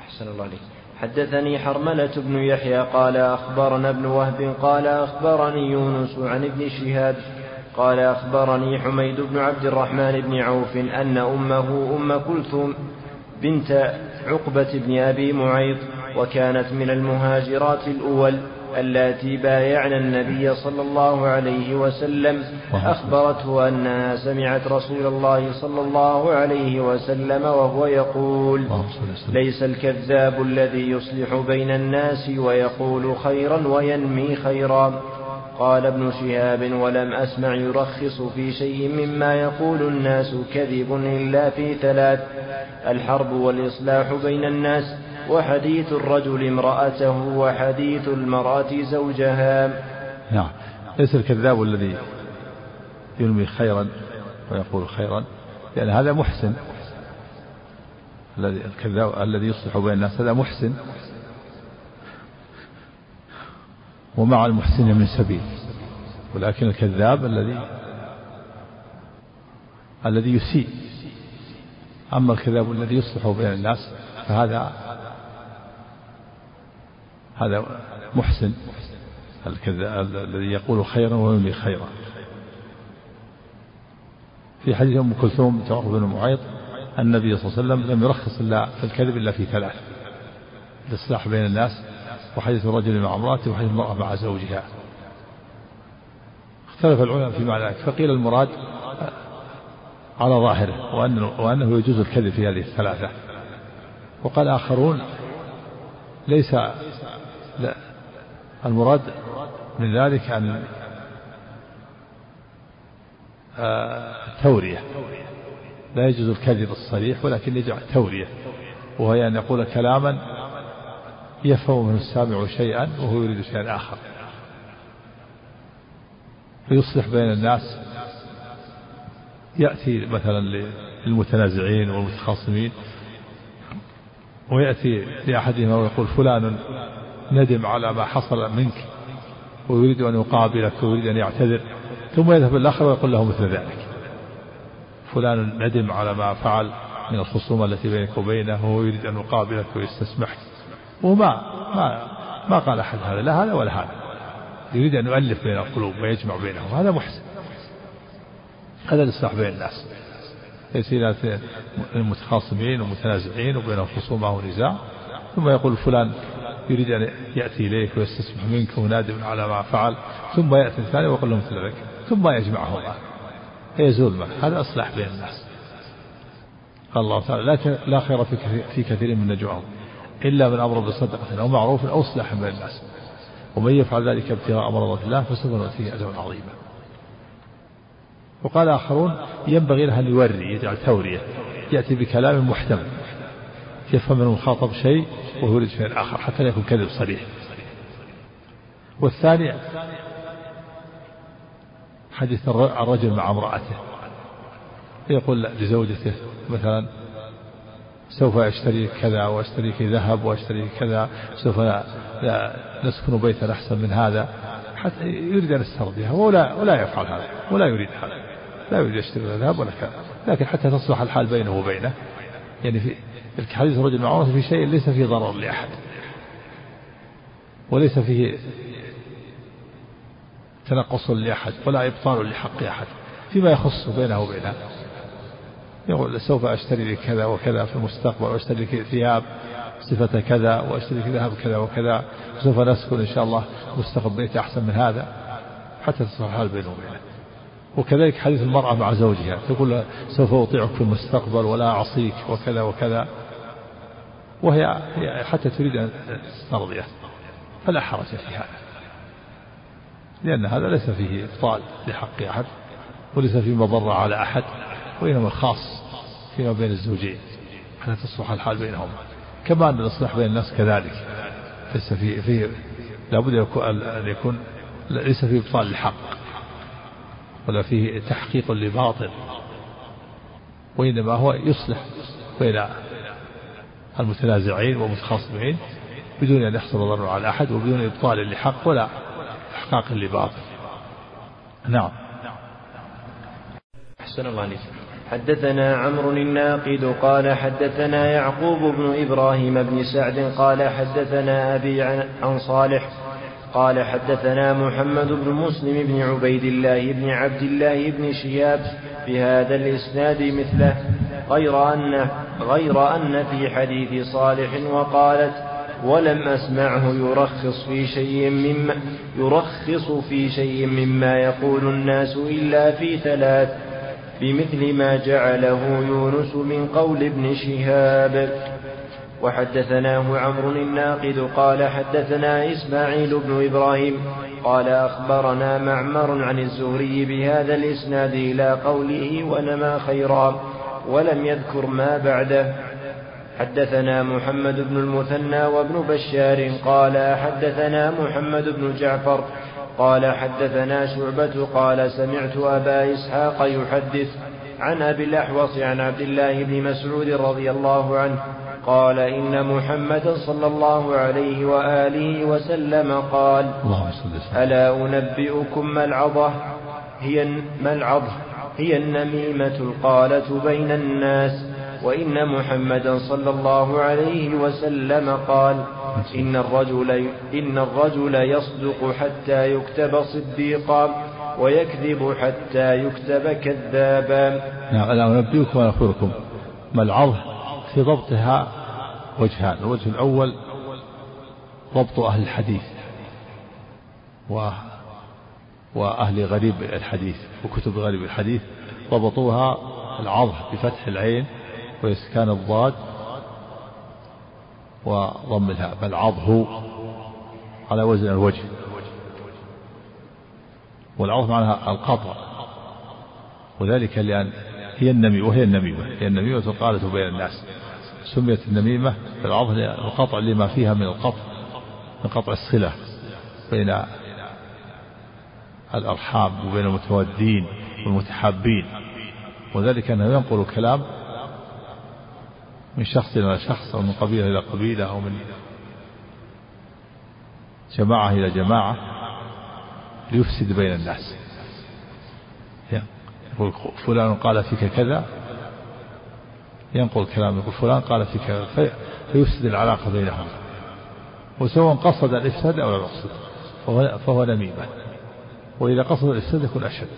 أحسن الله عليك حدثني حرملة بن يحيى قال أخبرنا ابن وهب قال أخبرني يونس عن ابن شهاب. قال أخبرني حميد بن عبد الرحمن بن عوف أن أمه أم كلثوم بنت عقبة بن أبي معيط وكانت من المهاجرات الأول اللاتي بايعن النبي صلى الله عليه وسلم. أخبرته أنها سمعت رسول الله صلى الله عليه وسلم وهو يقول ليس الكذاب الذي يصلح بين الناس ويقول خيرا وينمي خيرا. قال ابن شهاب ولم أسمع يرخص في شيء مما يقول الناس كذب إلا في ثلاث الحرب والإصلاح بين الناس وحديث الرجل امرأته وحديث المرأة زوجها. نعم. ليس الكذاب الذي ينمي خيرا ويقول خيرا لأن هذا محسن. الذي الكذاب الذي يصلح بين الناس هذا محسن. ومع المحسن من سبيل. ولكن الكذاب الذي الذي يسيء. أما الكذاب الذي يصلح بين الناس فهذا هذا محسن. الذي يقول خيرا وينمي خيرا. في حديث أم كلثوم بنت بن معيط النبي صلى الله عليه وسلم لم يرخص إلا في الكذب إلا في ثلاث. الإصلاح بين الناس وحديث الرجل مع امراته وحديث المرأة مع زوجها. اختلف العلماء في معنى ذلك. فقيل المراد على ظاهره وأنه, وأنه يجوز الكذب في هذه الثلاثة. وقال آخرون ليس لا المراد من ذلك أن التورية. لا يجوز الكذب الصريح ولكن يجعل تورية وهي أن يقول كلاما يفهم منه السامع شيئا وهو يريد شيئا آخر. فيصلح بين الناس. يأتي مثلا للمتنازعين والمتخاصمين ويأتي لأحدهما ويقول فلان ندم على ما حصل منك ويريد أن يقابلك ويريد أن يعتذر. ثم يذهب الآخر ويقول له مثل ذلك. فلان ندم على ما فعل من الخصومة التي بينك وبينه وهو يريد أن يقابلك ويستسمحك. وما ما ما قال أحد هذا لا هذا ولا هذا. يريد أن يؤلف بين القلوب ويجمع بينهم هذا محسن. هذا الإصلاح بين الناس. ليس المتخاصمين والمتنازعين وبينهم خصومة ونزاع ثم يقول فلان يريد أن يأتي إليك ويستسمح منك ونادم على ما فعل ثم يأتي الثاني ويقول له مثل ذلك ثم يجمعهما. فيزول منه هذا إصلاح بين الناس. قال الله تعالى لا خير في كثير, في كثير من نجواهم. إلا من أمر بصدقة أو معروف أو إصلاح بين الناس. ومن يفعل ذلك ابتغاء مرضات الله فسوف نؤتيه أجرا عظيما. وقال آخرون ينبغي له أن يوري يجعل تورية يأتي بكلام محتمل يفهم من المخاطب شيء وهو يريد شيء آخر حتى لا يكون كذب صريح. والثاني حديث الرجل مع امرأته يقول لزوجته مثلا سوف أشتري كذا وأشتري ذهب وأشتري كذا سوف نسكن بيتا أحسن من هذا. حتى يريد أن يسترضيها ولا ولا يفعل هذا ولا يريد هذا لا يريد يشتري ذهب ولا كذا. لكن حتى تصلح الحال بينه وبينه. يعني في حديث الرجل مع في شيء ليس فيه ضرر لأحد وليس فيه تنقص لأحد ولا إبطال لحق أحد فيما يخص بينه وبينها يقول سوف أشتري لك كذا وكذا في المستقبل وأشتري لك ثياب صفة كذا وأشتري لك ذهب كذا وكذا. سوف نسكن إن شاء الله مستقبل بيت أحسن من هذا. حتى تصلح الحال بينه وبينه وكذلك حديث المرأة مع زوجها. تقول سوف أطيعك في المستقبل ولا أعصيك وكذا وكذا. وهي حتى تريد أن تسترضيه. فلا حرج في هذا. لأن هذا ليس فيه إبطال لحق أحد وليس فيه مضرة على أحد. وإنما خاص فيما بين الزوجين حتى تصلح الحال بينهم كما أن الإصلاح بين الناس كذلك. ليس فيه فيه لابد أن يكون ليس فيه إبطال للحق ولا فيه تحقيق لباطل وإنما هو يصلح بين المتنازعين والمتخاصمين بدون أن يحصل ضرر على أحد وبدون إبطال لحق ولا إحقاق لباطل نعم. أحسن الله عليك حدثنا عمرو الناقد قال حدثنا يعقوب بن إبراهيم بن سعد قال حدثنا أبي عن صالح قال حدثنا محمد بن مسلم بن عبيد الله بن عبد الله بن شهاب بهذا الإسناد مثله غير أن غير أن في حديث صالح وقالت ولم أسمعه يرخص في شيء مما يرخص في شيء مما يقول الناس إلا في ثلاث بمثل ما جعله يونس من قول ابن شهاب. وحدثناه عمرو الناقد قال حدثنا إسماعيل بن إبراهيم قال أخبرنا معمر عن الزهري بهذا الإسناد إلى قوله ونما خيرا ولم يذكر ما بعده. حدثنا محمد بن المثنى وابن بشار قال حدثنا محمد بن جعفر قال حدثنا شعبة قال سمعت أبا إسحاق يحدث عن أبي الأحوص عن عبد الله بن مسعود رضي الله عنه قال إن محمدا صلى الله عليه وآله وسلم قال ألا أنبئكم ما هي ما هي النميمة القالة بين الناس وإن محمدا صلى الله عليه وسلم قال إن الرجل إن الرجل يصدق حتى يكتب صديقا ويكذب حتى يكتب كذابا. نعم أنا أنبئكم وأخبركم. ما العظ في ضبطها وجهان الوجه الأول ضبط أهل الحديث و وأهل غريب الحديث وكتب غريب الحديث ضبطوها العظ بفتح العين وإسكان الضاد وضم الهاء بل عضه على وزن الوجه. والعض معناها القطع. وذلك لأن هي النمي وهي النميمة. هي النميمة القالة بين الناس. سميت النميمة بالعض القطع لما فيها من القطع من قطع الصلة بين الأرحام وبين المتودين والمتحابين. وذلك أنه ينقل كلام من شخص إلى شخص أو من قبيلة إلى قبيلة أو من جماعة إلى جماعة ليفسد بين الناس. يقول فلان قال فيك كذا. ينقل كلام يقول فلان قال فيك كذا. فيفسد العلاقة بينهم وسواء قصد الإفساد أو لم يقصد فهو, فهو نميمة. وإذا قصد الإفساد يكون أشد.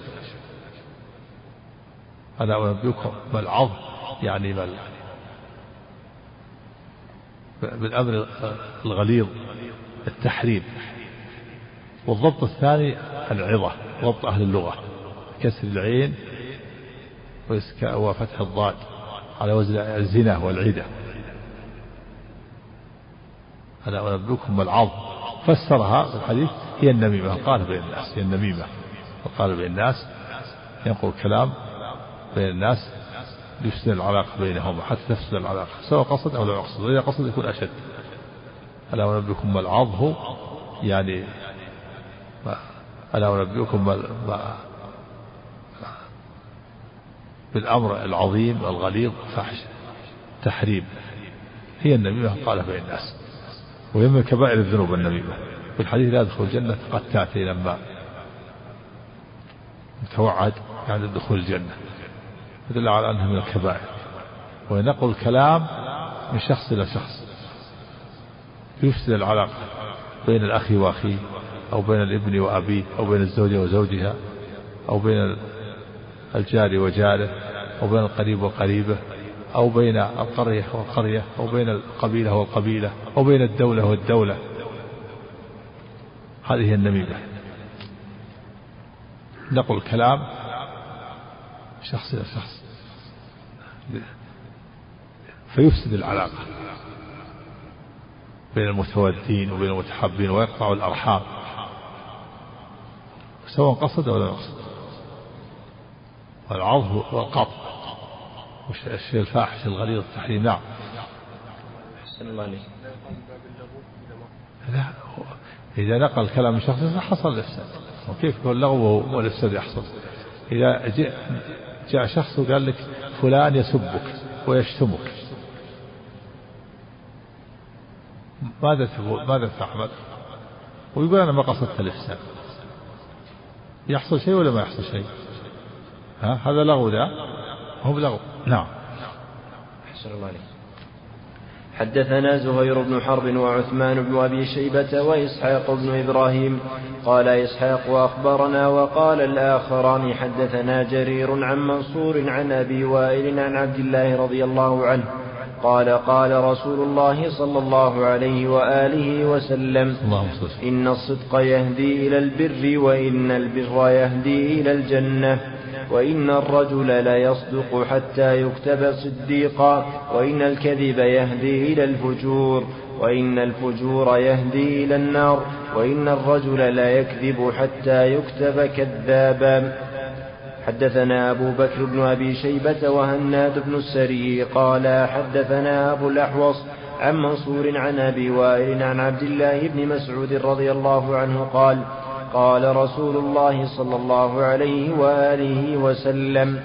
أنا أنبئكم ما العظم يعني ما بالأمر الغليظ التحريم. والضبط الثاني العظة ضبط أهل اللغة. كسر العين وفتح الضاد على وزن الزنا والعدة أنا أنبئكم بالعظ فسرها في الحديث هي النميمة. قال بين الناس؟ هي النميمة. وقال بين الناس؟ ينقل كلام بين الناس. يفسد العلاقة بينهم حتى تفسد العلاقة سواء قصد أو لا يقصد وإذا قصد يكون أشد. ألا أنبئكم ما العظه يعني ألا أنبئكم ما بالأمر العظيم الغليظ فحش تحريم. هي النميمة قال بين الناس. وهي من كبائر الذنوب النميمة. في الحديث لا يدخل الجنة قد تأتي لما متوعد يعني دخول الجنة. يدل على أنها من الكبائر. ونقل الكلام من شخص إلى شخص. يفسد العلاقة بين الأخ وأخيه أو بين الابن وأبيه أو بين الزوجة وزوجها أو بين الجار وجاره أو بين القريب وقريبه أو بين القرية والقرية أو بين القبيلة والقبيلة أو بين الدولة والدولة. هذه النميمة. نقل الكلام شخص إلى شخص. فيفسد العلاقة بين المتودين وبين المتحابين ويقطع الأرحام سواء قصد أو لا يقصد والعرض والقطع الشيء الفاحش الغليظ التحريم. نعم. أحسن الله عليك لا إذا نقل كلام من شخص حصل الإفساد. وكيف يكون اللغو والإفساد يحصل؟ إذا جاء, جاء شخص وقال لك فلان يسبك ويشتمك. ماذا تقول؟ ماذا تعمل ويقول أنا ما قصدت الإفساد يحصل شيء ولا ما يحصل شيء؟ ها هذا لغو ذا؟ هو لغو نعم. أحسن الله عليك. حدثنا زهير بن حرب وعثمان بن أبي شيبة وإسحاق بن إبراهيم. قال إسحاق وأخبرنا وقال الآخران حدثنا جرير عن منصور عن أبي وائل عن عبد الله رضي الله عنه. قال قال رسول الله صلى الله عليه وآله وسلم. إن الصدق يهدي إلى البر وإن البر يهدي إلى الجنة. وإن الرجل ليصدق حتى يكتب صديقا وإن الكذب يهدي إلى الفجور وإن الفجور يهدي إلى النار وإن الرجل لا يكذب حتى يكتب كذابا. حدثنا أبو بكر بن أبي شيبة وهناد بن السري قال حدثنا أبو الأحوص عن منصور عن أبي وائل عن عبد الله بن مسعود رضي الله عنه قال قال رسول الله صلى الله عليه وآله وسلم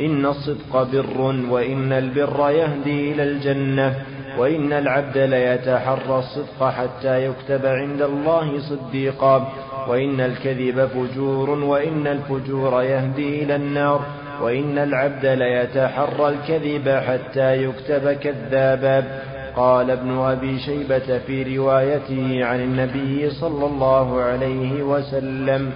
إن الصدق بر وإن البر يهدي إلى الجنة وإن العبد ليتحرى الصدق حتى يكتب عند الله صديقا وإن الكذب فجور وإن الفجور يهدي إلى النار وإن العبد ليتحرى الكذب حتى يكتب كذابا قال ابن أبي شيبة في روايته عن النبي صلى الله عليه وسلم.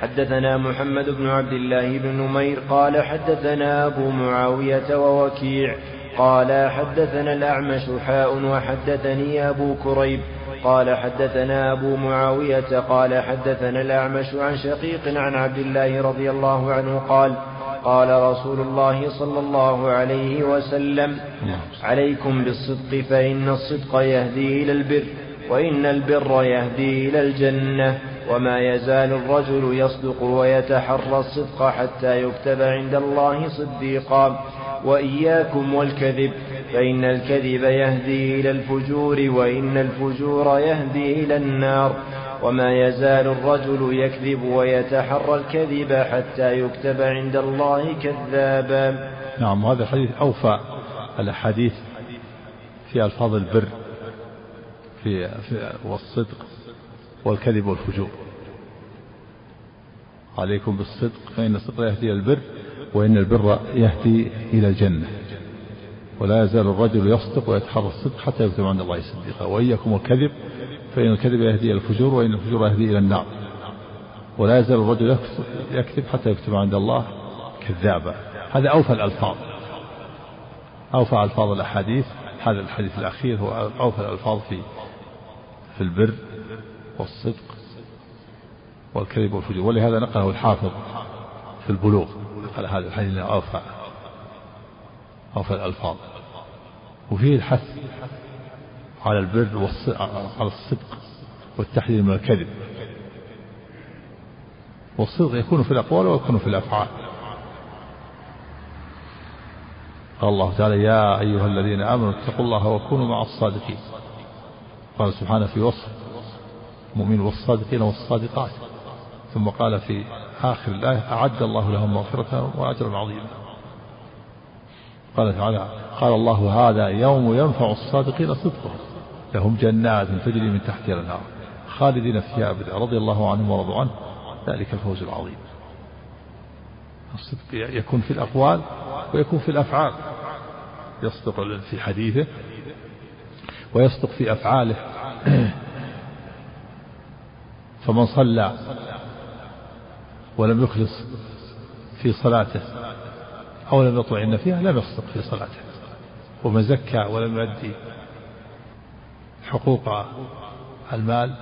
حدثنا محمد بن عبد الله بن نمير قال حدثنا أبو معاوية ووكيع قال حدثنا الأعمش حاء وحدثني أبو كريب قال حدثنا أبو معاوية قال حدثنا الأعمش عن شقيق عن عبد الله رضي الله عنه قال قال رسول الله صلى الله عليه وسلم عليكم بالصدق فإن الصدق يهدي إلى البر وإن البر يهدي إلى الجنة وما يزال الرجل يصدق ويتحرى الصدق حتى يكتب عند الله صديقا. وإياكم والكذب فإن الكذب يهدي إلى الفجور وإن الفجور يهدي إلى النار. وما يزال الرجل يكذب ويتحرى الكذب حتى يكتب عند الله كذابا. نعم هذا الحديث أوفى الأحاديث في ألفاظ البر في, في والصدق والكذب والفجور. عليكم بالصدق فإن الصدق يهدي إلى البر وإن البر يهدي إلى الجنة. ولا يزال الرجل يصدق ويتحرى الصدق حتى يكتب عند الله صديقا. وإياكم الكذب فإن الكذب يهدي إلى الفجور وإن الفجور يهدي إلى النار. ولا يزال الرجل يكذب حتى يكتب عند الله كذابا هذا أوفى الألفاظ. أوفى ألفاظ الأحاديث. هذا الحديث الأخير هو أوفى الألفاظ في في البر والصدق والكذب والفجور. ولهذا نقله الحافظ في البلوغ نقل هذا الحديث. أوفى أوفى الألفاظ. وفيه الحث على البر والصدق على الصدق والتحذير من الكذب. والصدق يكون في الأقوال ويكون في الأفعال. قال الله تعالى يا أيها الذين آمنوا اتقوا الله وكونوا مع الصادقين. قال سبحانه في وصف المؤمن والصادقين والصادقات. ثم قال في آخر الآية أعد الله لهم مغفرة وأجرا عظيما. قال تعالى قال الله هذا يوم ينفع الصادقين صدقهم. لهم جنات تجري من تحتها الأنهار خالدين فيها أبدا رضي الله عنهم ورضوا عنه. ذلك الفوز العظيم. الصدق يكون في الأقوال ويكون في الأفعال. يصدق في حديثه ويصدق في أفعاله. فمن صلى ولم يخلص في صلاته أو لم يطمئن فيها لم يصدق في صلاته. ومن زكى ولم يؤدي حقوق المال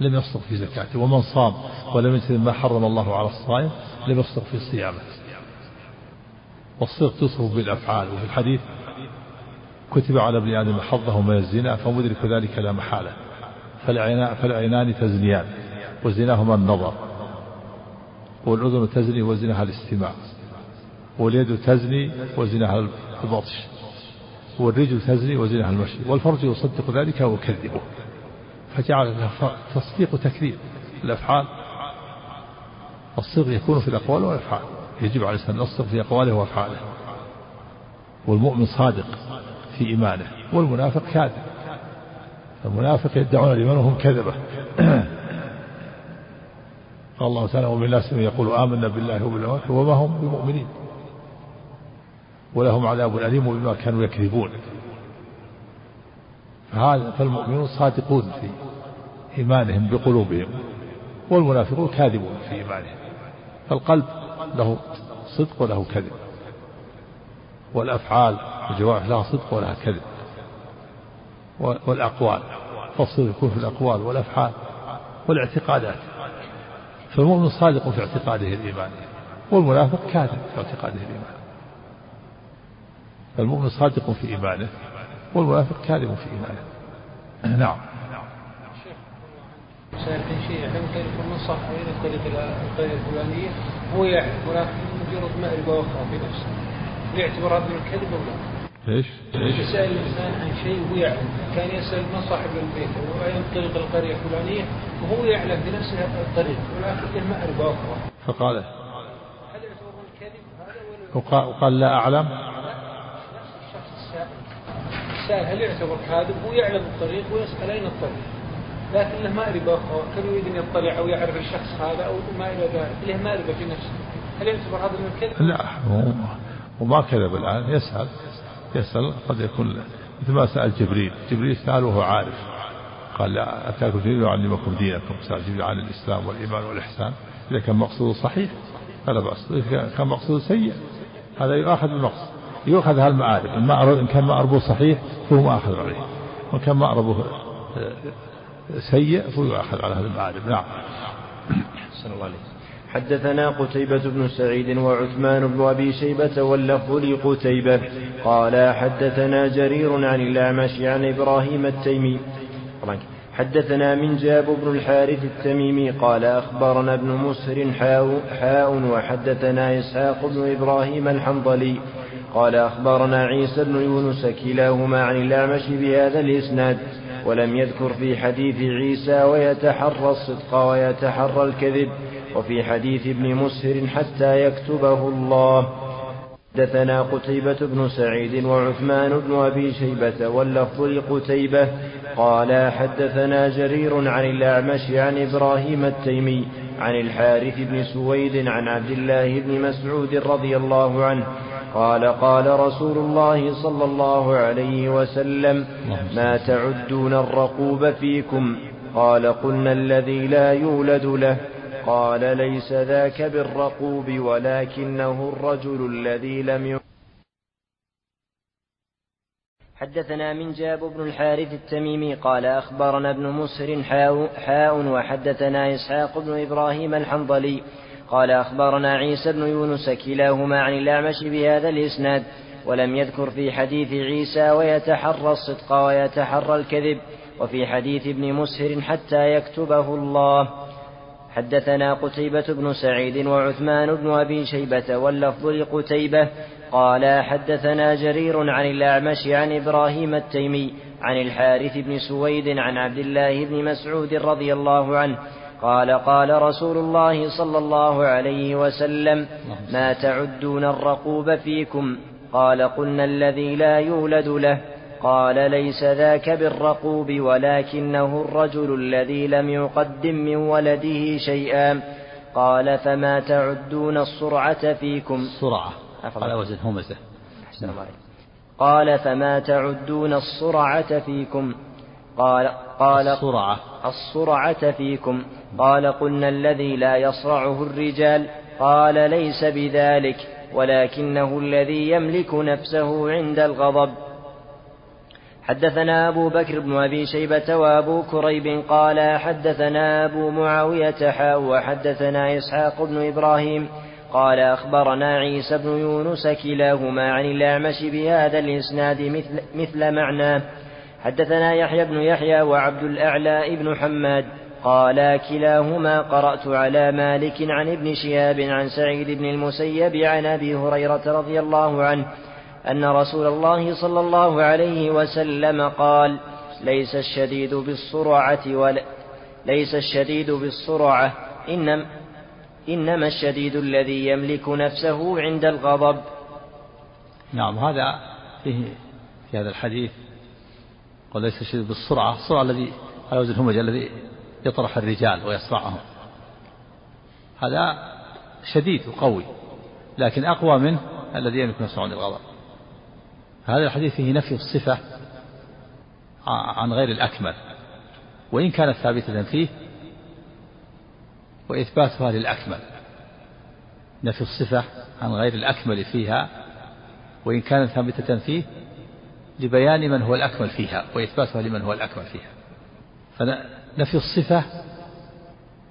لم يصدق في زكاته ومن صام ولم يجتنب ما حرم الله على الصائم لم يصدق في صيامه. والصدق تصف بالأفعال وفي الحديث كتب على ابن آدم حظه من الزنا فمدرك ذلك لا محالة. فالعينان تزنيان وزناهما النظر. والأذن تزني وزنها الاستماع. واليد تزني وزنها البطش. والرجل تزني وزنها المشي والفرج يصدق ذلك ويكذبه. فجعل تصديق وتكذيب الأفعال. الصدق يكون في الأقوال والأفعال. يجب على الإنسان الصدق في أقواله وأفعاله. والمؤمن صادق في إيمانه والمنافق كاذب. المنافق يدعون الإيمان وهم كذبة. قال الله تعالى ومن الناس من يقول آمنا بالله وباليوم وما هم بمؤمنين. ولهم عذاب أليم بما كانوا يكذبون. فهذا فالمؤمنون صادقون في إيمانهم بقلوبهم والمنافقون كاذبون في إيمانهم. فالقلب له صدق وله كذب والأفعال الجوارح لها صدق ولها كذب والأقوال فالصدق يكون في الأقوال والأفعال والاعتقادات. فالمؤمن صادق في اعتقاده الإيماني والمنافق كاذب في اعتقاده الإيماني فالمؤمن صادق في إيمانه والمنافق كاذب في إيمانه. نعم. سائل شيء يعلم كيف النصح بين الطريقة الطريقة الفلانية؟ هو يعرف ولكن مجرد معرفة أخرى في نفسه. يعتبر هذا من الكذب ولا؟ إيش؟ إيش؟ يسأل الإنسان عن شيء وهو يعلم. كان يسأل من صاحب البيت؟ وأين طريق القرية الفلانية وهو يعلم بنفسه الطريق. ولكن له معرفة أخرى فقال هل يعتبر الكذب؟ هذا ولا؟ وقال لا أعلم. السائل هل يعتبر كاذب؟ هو يعلم الطريق ويسأل أين الطريق. لكن له معرفة أخرى كان يريد أن يطلع أو يعرف الشخص هذا أو ما إلى ذلك. له معرفة في نفسه. هل يعتبر هذا من الكذب؟ لا وما كذب الآن. يسأل. يسأل. قد يكون مثل ما سأل جبريل. جبريل سأل وهو عارف. قال لا أتاكم جبريل يعلمكم دينكم. سأل جبريل عن الإسلام والإيمان والإحسان. إذا كان مقصوده صحيح فلا بأس. إذا كان مقصوده سيء هذا يؤخذ بالمقصد يؤخذ هالمعارف إن كان مأربه صحيح فهو مأخذ عليه. وإن كان مأربه سيء فيؤخذ على هذا المعارف. نعم. صلى الله عليه حدثنا قتيبة بن سعيد وعثمان بن أبي شيبة واللفظ لقتيبة. قال حدثنا جرير عن الأعمش عن إبراهيم التيمي. حدثنا من جاب بن الحارث التميمي. قال أخبرنا ابن حاء, حاء وحدثنا إسحاق بن إبراهيم الحنظلي. قال أخبرنا عيسى بن يونس كلاهما عن الأعمش بهذا الإسناد ولم يذكر في حديث عيسى ويتحرى الصدق ويتحرى الكذب وفي حديث ابن مسهر حتى يكتبه الله. حدثنا قتيبة بن سعيد وعثمان بن أبي شيبة واللفظ لقتيبة قال حدثنا جرير عن الأعمش عن إبراهيم التيمي عن الحارث بن سويد عن عبد الله بن مسعود رضي الله عنه قال قال رسول الله صلى الله عليه وسلم ما تعدون الرقوب فيكم؟ قال قلنا الذي لا يولد له. قال ليس ذاك بالرقوب ولكنه الرجل الذي لم حدثنا من جاب بن الحارث التميمي قال أخبرنا ابن حاء, حاء وحدثنا إسحاق بن إبراهيم الحنظلي قال أخبرنا عيسى بن يونس كلاهما عن الأعمش بهذا الإسناد ولم يذكر في حديث عيسى ويتحرى الصدق ويتحرى الكذب وفي حديث ابن مسهر حتى يكتبه الله. حدثنا قتيبة بن سعيد وعثمان بن أبي شيبة واللفظ لقتيبة قال حدثنا جرير عن الأعمش عن إبراهيم التيمي عن الحارث بن سويد عن عبد الله بن مسعود رضي الله عنه قال قال رسول الله صلى الله عليه وسلم ما تعدون الرقوب فيكم؟ قال قلنا الذي لا يولد له. قال ليس ذاك بالرقوب ولكنه الرجل الذي لم يقدم من ولده شيئا. قال فما تعدون الصرعة فيكم؟ الصرعة على وزن همزة قال فما تعدون الصرعة فيكم؟ قال قال الصرعة الصرعة فيكم. قال قلنا الذي لا يصرعه الرجال. قال ليس بذلك ولكنه الذي يملك نفسه عند الغضب. حدثنا أبو بكر بن أبي شيبة وأبو كريب قال حدثنا أبو معاوية حاء وحدثنا إسحاق بن إبراهيم. قال أخبرنا عيسى بن يونس كلاهما عن الأعمش بهذا الإسناد مثل, مثل معناه. حدثنا يحيى بن يحيى وعبد الأعلى بن حماد قالا كلاهما قرأت على مالك عن ابن شهاب عن سعيد بن المسيب عن أبي هريرة رضي الله عنه أن رسول الله صلى الله عليه وسلم قال ليس الشديد بالصرعة ولا ليس الشديد بالصرعة إنما إنما الشديد الذي يملك نفسه عند الغضب. نعم هذا فيه في هذا الحديث قال ليس الشديد بالسرعة السرعة الذي على وزن الهمج الذي يطرح الرجال ويصرعهم. هذا شديد وقوي لكن أقوى منه الذي يملك نفسه الغضب. هذا الحديث فيه نفي الصفة عن غير الأكمل وإن كانت ثابتة فيه وإثباتها للأكمل. نفي الصفة عن غير الأكمل فيها وإن كانت ثابتة فيه لبيان من هو الأكمل فيها وإثباتها لمن هو الأكمل فيها. فنفي الصفة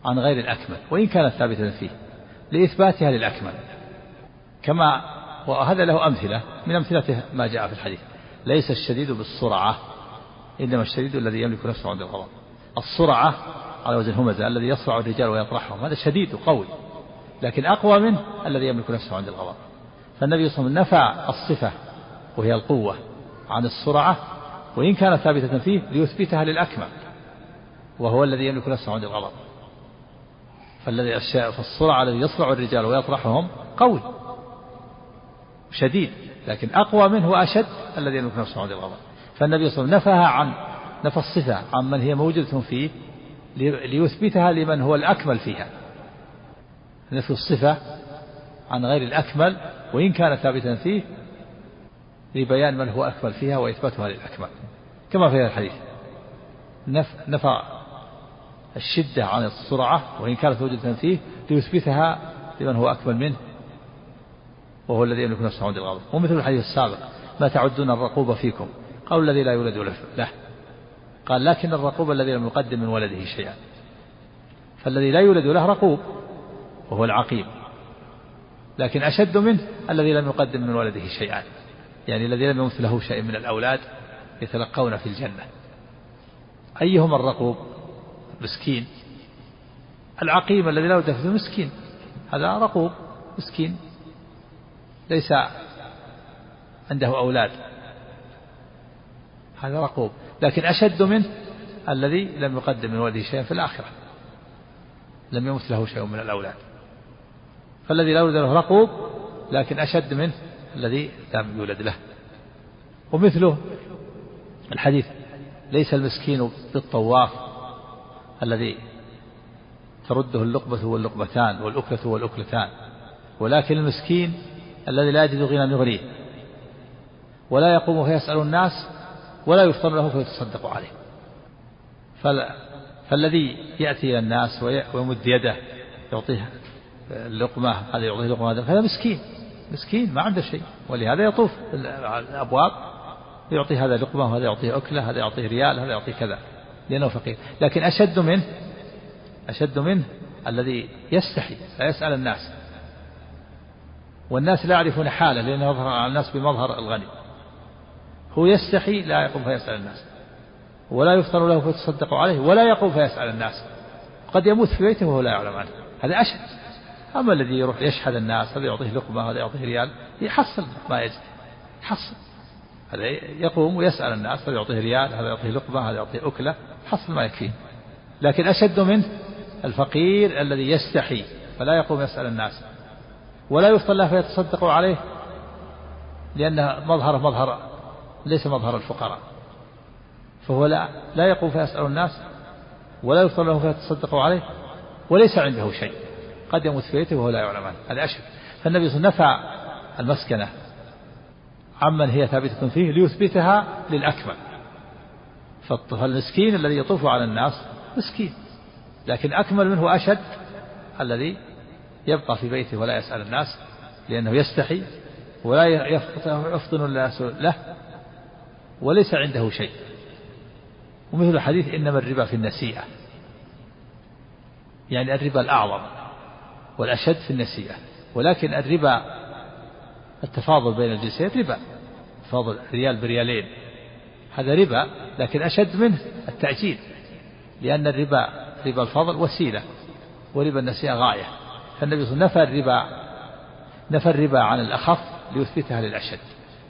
عن غير الأكمل وإن كانت ثابتة فيه لإثباتها للأكمل. كما وهذا له أمثلة من أمثلته ما جاء في الحديث. ليس الشديد بالسرعة إنما الشديد الذي يملك نفسه عند الغضب. السرعة على وزن همزة الذي يصرع الرجال ويطرحهم هذا شديد وقوي لكن أقوى منه الذي يملك نفسه عند الغضب. فالنبي صلى الله عليه وسلم نفى الصفة وهي القوة. عن السرعة وإن كانت ثابتة فيه ليثبتها للأكمل وهو الذي يملك نفسه عند الغضب. فالذي فالسرعة الذي يصرع الرجال ويطرحهم قوي شديد لكن أقوى منه وأشد الذي يملك نفسه عند الغضب. فالنبي صلى الله عليه وسلم نفاها عن نفى الصفة عن من هي موجودة فيه ليثبتها لمن هو الأكمل فيها. نفي الصفة عن غير الأكمل وإن كان ثابتا فيه لبيان من هو أكمل فيها وإثباتها للأكمل. كما في هذا الحديث. نفى الشدة عن السرعة وإن كانت موجودة فيه ليثبتها لمن هو أكمل منه وهو الذي يملك نفسه عند الغضب. ومثل الحديث السابق ما تعدون الرقوب فيكم؟ قالوا الذي لا يولد له. قال لكن الرقوب الذي لم يقدم من ولده شيئا. فالذي لا يولد له رقوب وهو العقيم. لكن أشد منه الذي لم يقدم من ولده شيئا. يعني الذي لم يمث له شيء من الأولاد يتلقون في الجنة. أيهما الرقوب؟ مسكين العقيم الذي لا له مسكين. هذا رقوب مسكين. ليس عنده أولاد. هذا رقوب. لكن أشد منه الذي لم يقدم من ولده شيئا في الآخرة. لم يمت له شيء من الأولاد. فالذي لا يولد له رقوب لكن أشد منه الذي لم يولد له. ومثله الحديث ليس المسكين بالطواف الذي ترده اللقمة واللقمتان والأكلة والأكلتان ولكن المسكين الذي لا يجد غنى يغنيه ولا يقوم فيسأل الناس ولا يفطر له فيتصدق عليه. فالذي يأتي إلى الناس ويمد يده يعطيه اللقمة هذا يعطيه لقمة هذا مسكين. مسكين ما عنده شيء. ولهذا يطوف الأبواب يعطي هذا لقمة وهذا يعطيه أكلة هذا يعطيه ريال هذا يعطيه كذا لأنه فقير. لكن أشد منه أشد منه الذي يستحي لا يسأل الناس. والناس لا يعرفون حاله لأنه يظهر على الناس بمظهر الغني. هو يستحي لا يقوم فيسأل الناس. ولا يفطر له فيتصدق عليه ولا يقوم فيسأل الناس. قد يموت في بيته وهو لا يعلم عنه. هذا أشد. أما الذي يروح يشحذ الناس هذا يعطيه لقمة هذا يعطيه ريال يحصل ما يجد يحصل. هذا يقوم ويسأل الناس هذا يعطيه ريال هذا يعطيه لقمة هذا يعطيه أكلة حصل ما يكفيه لكن أشد منه الفقير الذي يستحي فلا يقوم يسأل الناس. ولا يفطر له فيتصدق عليه لأن مظهره مظهر ليس مظهر الفقراء. فهو لا لا يقوم فيسأل الناس ولا يفطر له فيتصدق عليه وليس عنده شيء. قد يموت في بيته وهو لا يعلم عنه هذا أشد فالنبي صلى الله عليه وسلم نفى المسكنة. عمن هي ثابتة فيه ليثبتها للأكمل. فالمسكين الذي يطوف على الناس مسكين. لكن أكمل منه أشد الذي يبقى في بيته ولا يسأل الناس لأنه يستحي ولا يفطن الناس له وليس عنده شيء. ومثل الحديث إنما الربا في النسيئة. يعني الربا الأعظم. والأشد في النسيئة. ولكن الربا التفاضل بين الجنسين ربا. تفاضل ريال بريالين. هذا ربا لكن أشد منه التأجيل. لأن الربا ربا الفضل وسيلة وربا النسيئة غاية. فالنبي صلى الله عليه وسلم نفى الربا نفى الربا عن الأخف ليثبتها للأشد.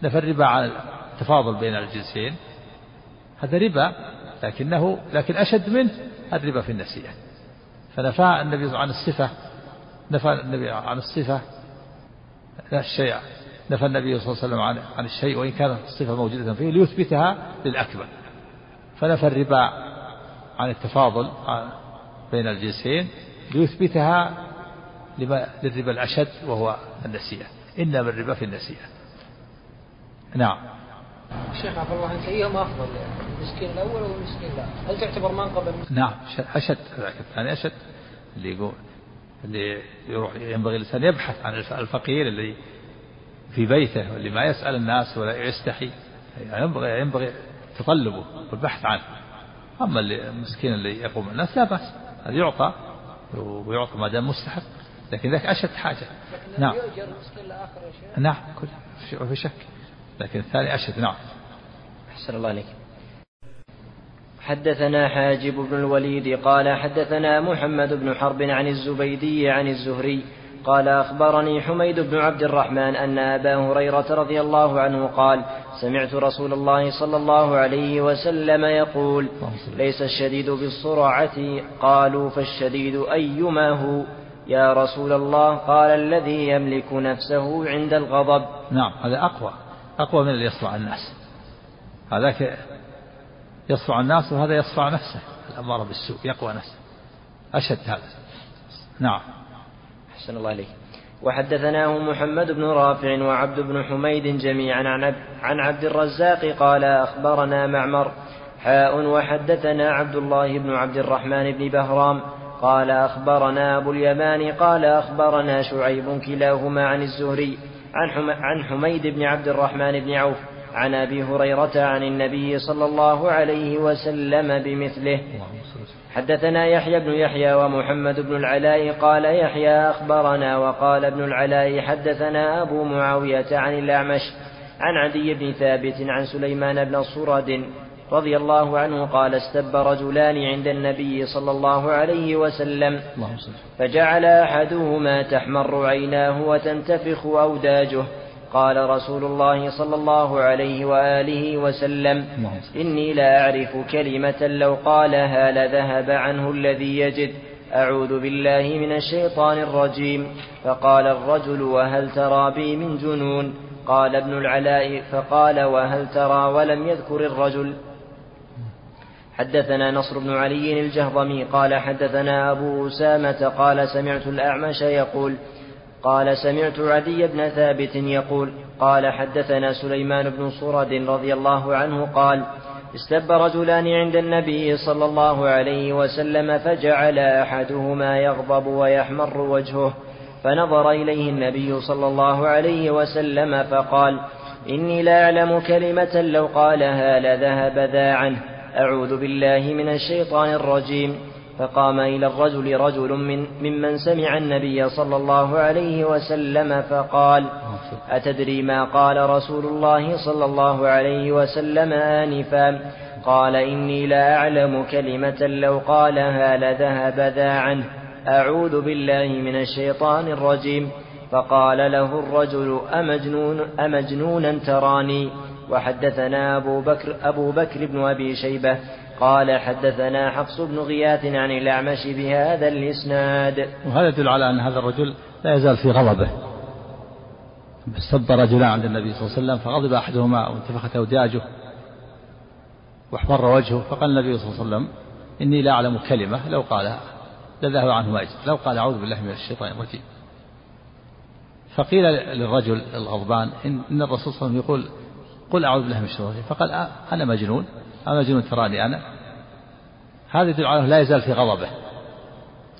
نفى الربا عن التفاضل بين الجنسين. هذا ربا لكنه لكن أشد منه الربا في النسيئة. فنفى النبي عن الصفة نفى النبي عن الصفة الشيء نفى النبي صلى الله عليه وسلم عن عن الشيء وإن كانت الصفة موجودة فيه ليثبتها للأكبر فنفى الربا عن التفاضل بين الجنسين ليثبتها للربا الأشد وهو النسيئة. إنما الربا في النسيئة. نعم. شيخ عفوا الله عنك أيهما أفضل المسكين الأول أو المسكين الآخر؟ هل تعتبر منقبة نعم أشد الثاني أشد اللي يقول اللي يروح ينبغي الإنسان يبحث عن الفقير الذي في بيته واللي ما يسأل الناس ولا يستحي. يعني ينبغي ينبغي تطلبه والبحث عنه. أما اللي المسكين اللي يقوم الناس لا بأس. هذا يعطى ويعطى ما دام مستحق. لكن ذاك أشد حاجة. نعم. نعم كل في شك. لكن الثاني أشد. نعم. أحسن الله عليك حدثنا حاجب بن الوليد قال حدثنا محمد بن حرب عن الزبيدي عن الزهري قال أخبرني حميد بن عبد الرحمن أن أبا هريرة رضي الله عنه قال سمعت رسول الله صلى الله عليه وسلم يقول ليس الشديد بالصرعة قالوا فالشديد أيما هو يا رسول الله قال الذي يملك نفسه عند الغضب نعم هذا أقوى أقوى من اللي يصرع الناس. هذاك يصفع الناس وهذا يصفع نفسه. الأمارة بالسوء يقوى نفسه. أشد هذا. نعم. أحسن الله عليك وحدثناه محمد بن رافع وعبد بن حميد جميعا عن عبد الرزاق قال أخبرنا معمر حاء وحدثنا عبد الله بن عبد الرحمن بن بهرام قال أخبرنا أبو اليمان قال أخبرنا شعيب كلاهما عن الزهري عن حميد بن عبد الرحمن بن عوف عن أبي هريرة عن النبي صلى الله عليه وسلم بمثله. حدثنا يحيى بن يحيى ومحمد بن العلاء قال يحيى أخبرنا وقال ابن العلاء حدثنا أبو معاوية عن الأعمش عن عدي بن ثابت عن سليمان بن صرد رضي الله عنه قال استب رجلان عند النبي صلى الله عليه وسلم. فجعل أحدهما تحمر عيناه وتنتفخ أوداجه. قال رسول الله صلى الله عليه وآله وسلم إني لا أعرف كلمة لو قالها لذهب عنه الذي يجد. أعوذ بالله من الشيطان الرجيم. فقال الرجل وهل ترى بي من جنون؟ قال ابن العلاء فقال وهل ترى ولم يذكر الرجل؟ حدثنا نصر بن علي الجهضمي قال حدثنا أبو أسامة قال سمعت الأعمش يقول قال سمعت عدي بن ثابت يقول قال حدثنا سليمان بن صرد رضي الله عنه قال استب رجلان عند النبي صلى الله عليه وسلم فجعل أحدهما يغضب ويحمر وجهه فنظر إليه النبي صلى الله عليه وسلم فقال إني لأعلم كلمة لو قالها لذهب ذا عنه. أعوذ بالله من الشيطان الرجيم. فقام إلى الرجل رجل من ممن سمع النبي صلى الله عليه وسلم فقال أتدري ما قال رسول الله صلى الله عليه وسلم آنفا؟ قال إني لا أعلم كلمة لو قالها لذهب ذا عنه. أعوذ بالله من الشيطان الرجيم. فقال له الرجل أمجنون أمجنونا تراني؟ وحدثنا أبو بكر أبو بكر بن أبي شيبة قال حدثنا حفص بن غياث عن الأعمش بهذا الإسناد. وهذا يدل على أن هذا الرجل لا يزال في غضبه. سب رجلان عند النبي صلى الله عليه وسلم فغضب أحدهما وانتفخت أوداجه واحمر وجهه فقال النبي صلى الله عليه وسلم إني لا أعلم كلمة لو قالها. لذهب عنه ما لو قال أعوذ بالله من الشيطان الرجيم. فقيل للرجل الغضبان إن, الرسول صلى الله عليه وسلم يقول قل أعوذ بالله من الشيطان الرجيم. فقال أنا مجنون. أنا مجنون تراني أنا. هذا يدل على لا يزال في غضبه.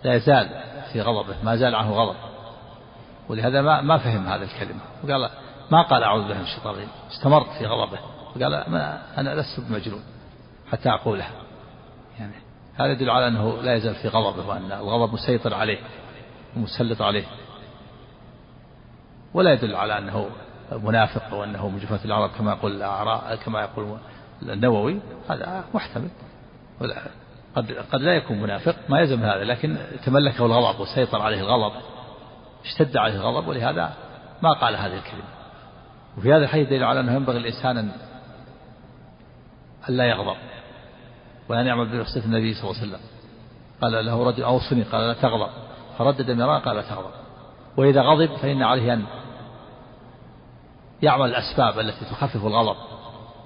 لا يزال في غضبه. ما زال عنه غضب. ولهذا ما ما فهم هذه الكلمة. وقال ما قال أعوذ بالله من الشيطان الرجيم. استمر في غضبه. وقال ما أنا لست بمجنون حتى أقولها يعني هذا يدل على أنه لا يزال في غضبه وأن الغضب مسيطر عليه ومسلط عليه. ولا يدل على أنه منافق وأنه من جفاة العرب كما يقول الأعراء كما يقول النووي هذا محتمل. قد قد لا يكون منافق ما يلزم هذا لكن تملكه الغضب وسيطر عليه الغضب اشتد عليه الغضب ولهذا ما قال هذه الكلمة. وفي هذا الحديث دليل على أنه ينبغي الإنسان أن لا يغضب وأن يعمل بوصية النبي صلى الله عليه وسلم. قال له رجل أوصني قال لا تغضب. فردد مرارا قال لا تغضب. وإذا غضب فإن عليه أن يعمل الأسباب التي تخفف الغضب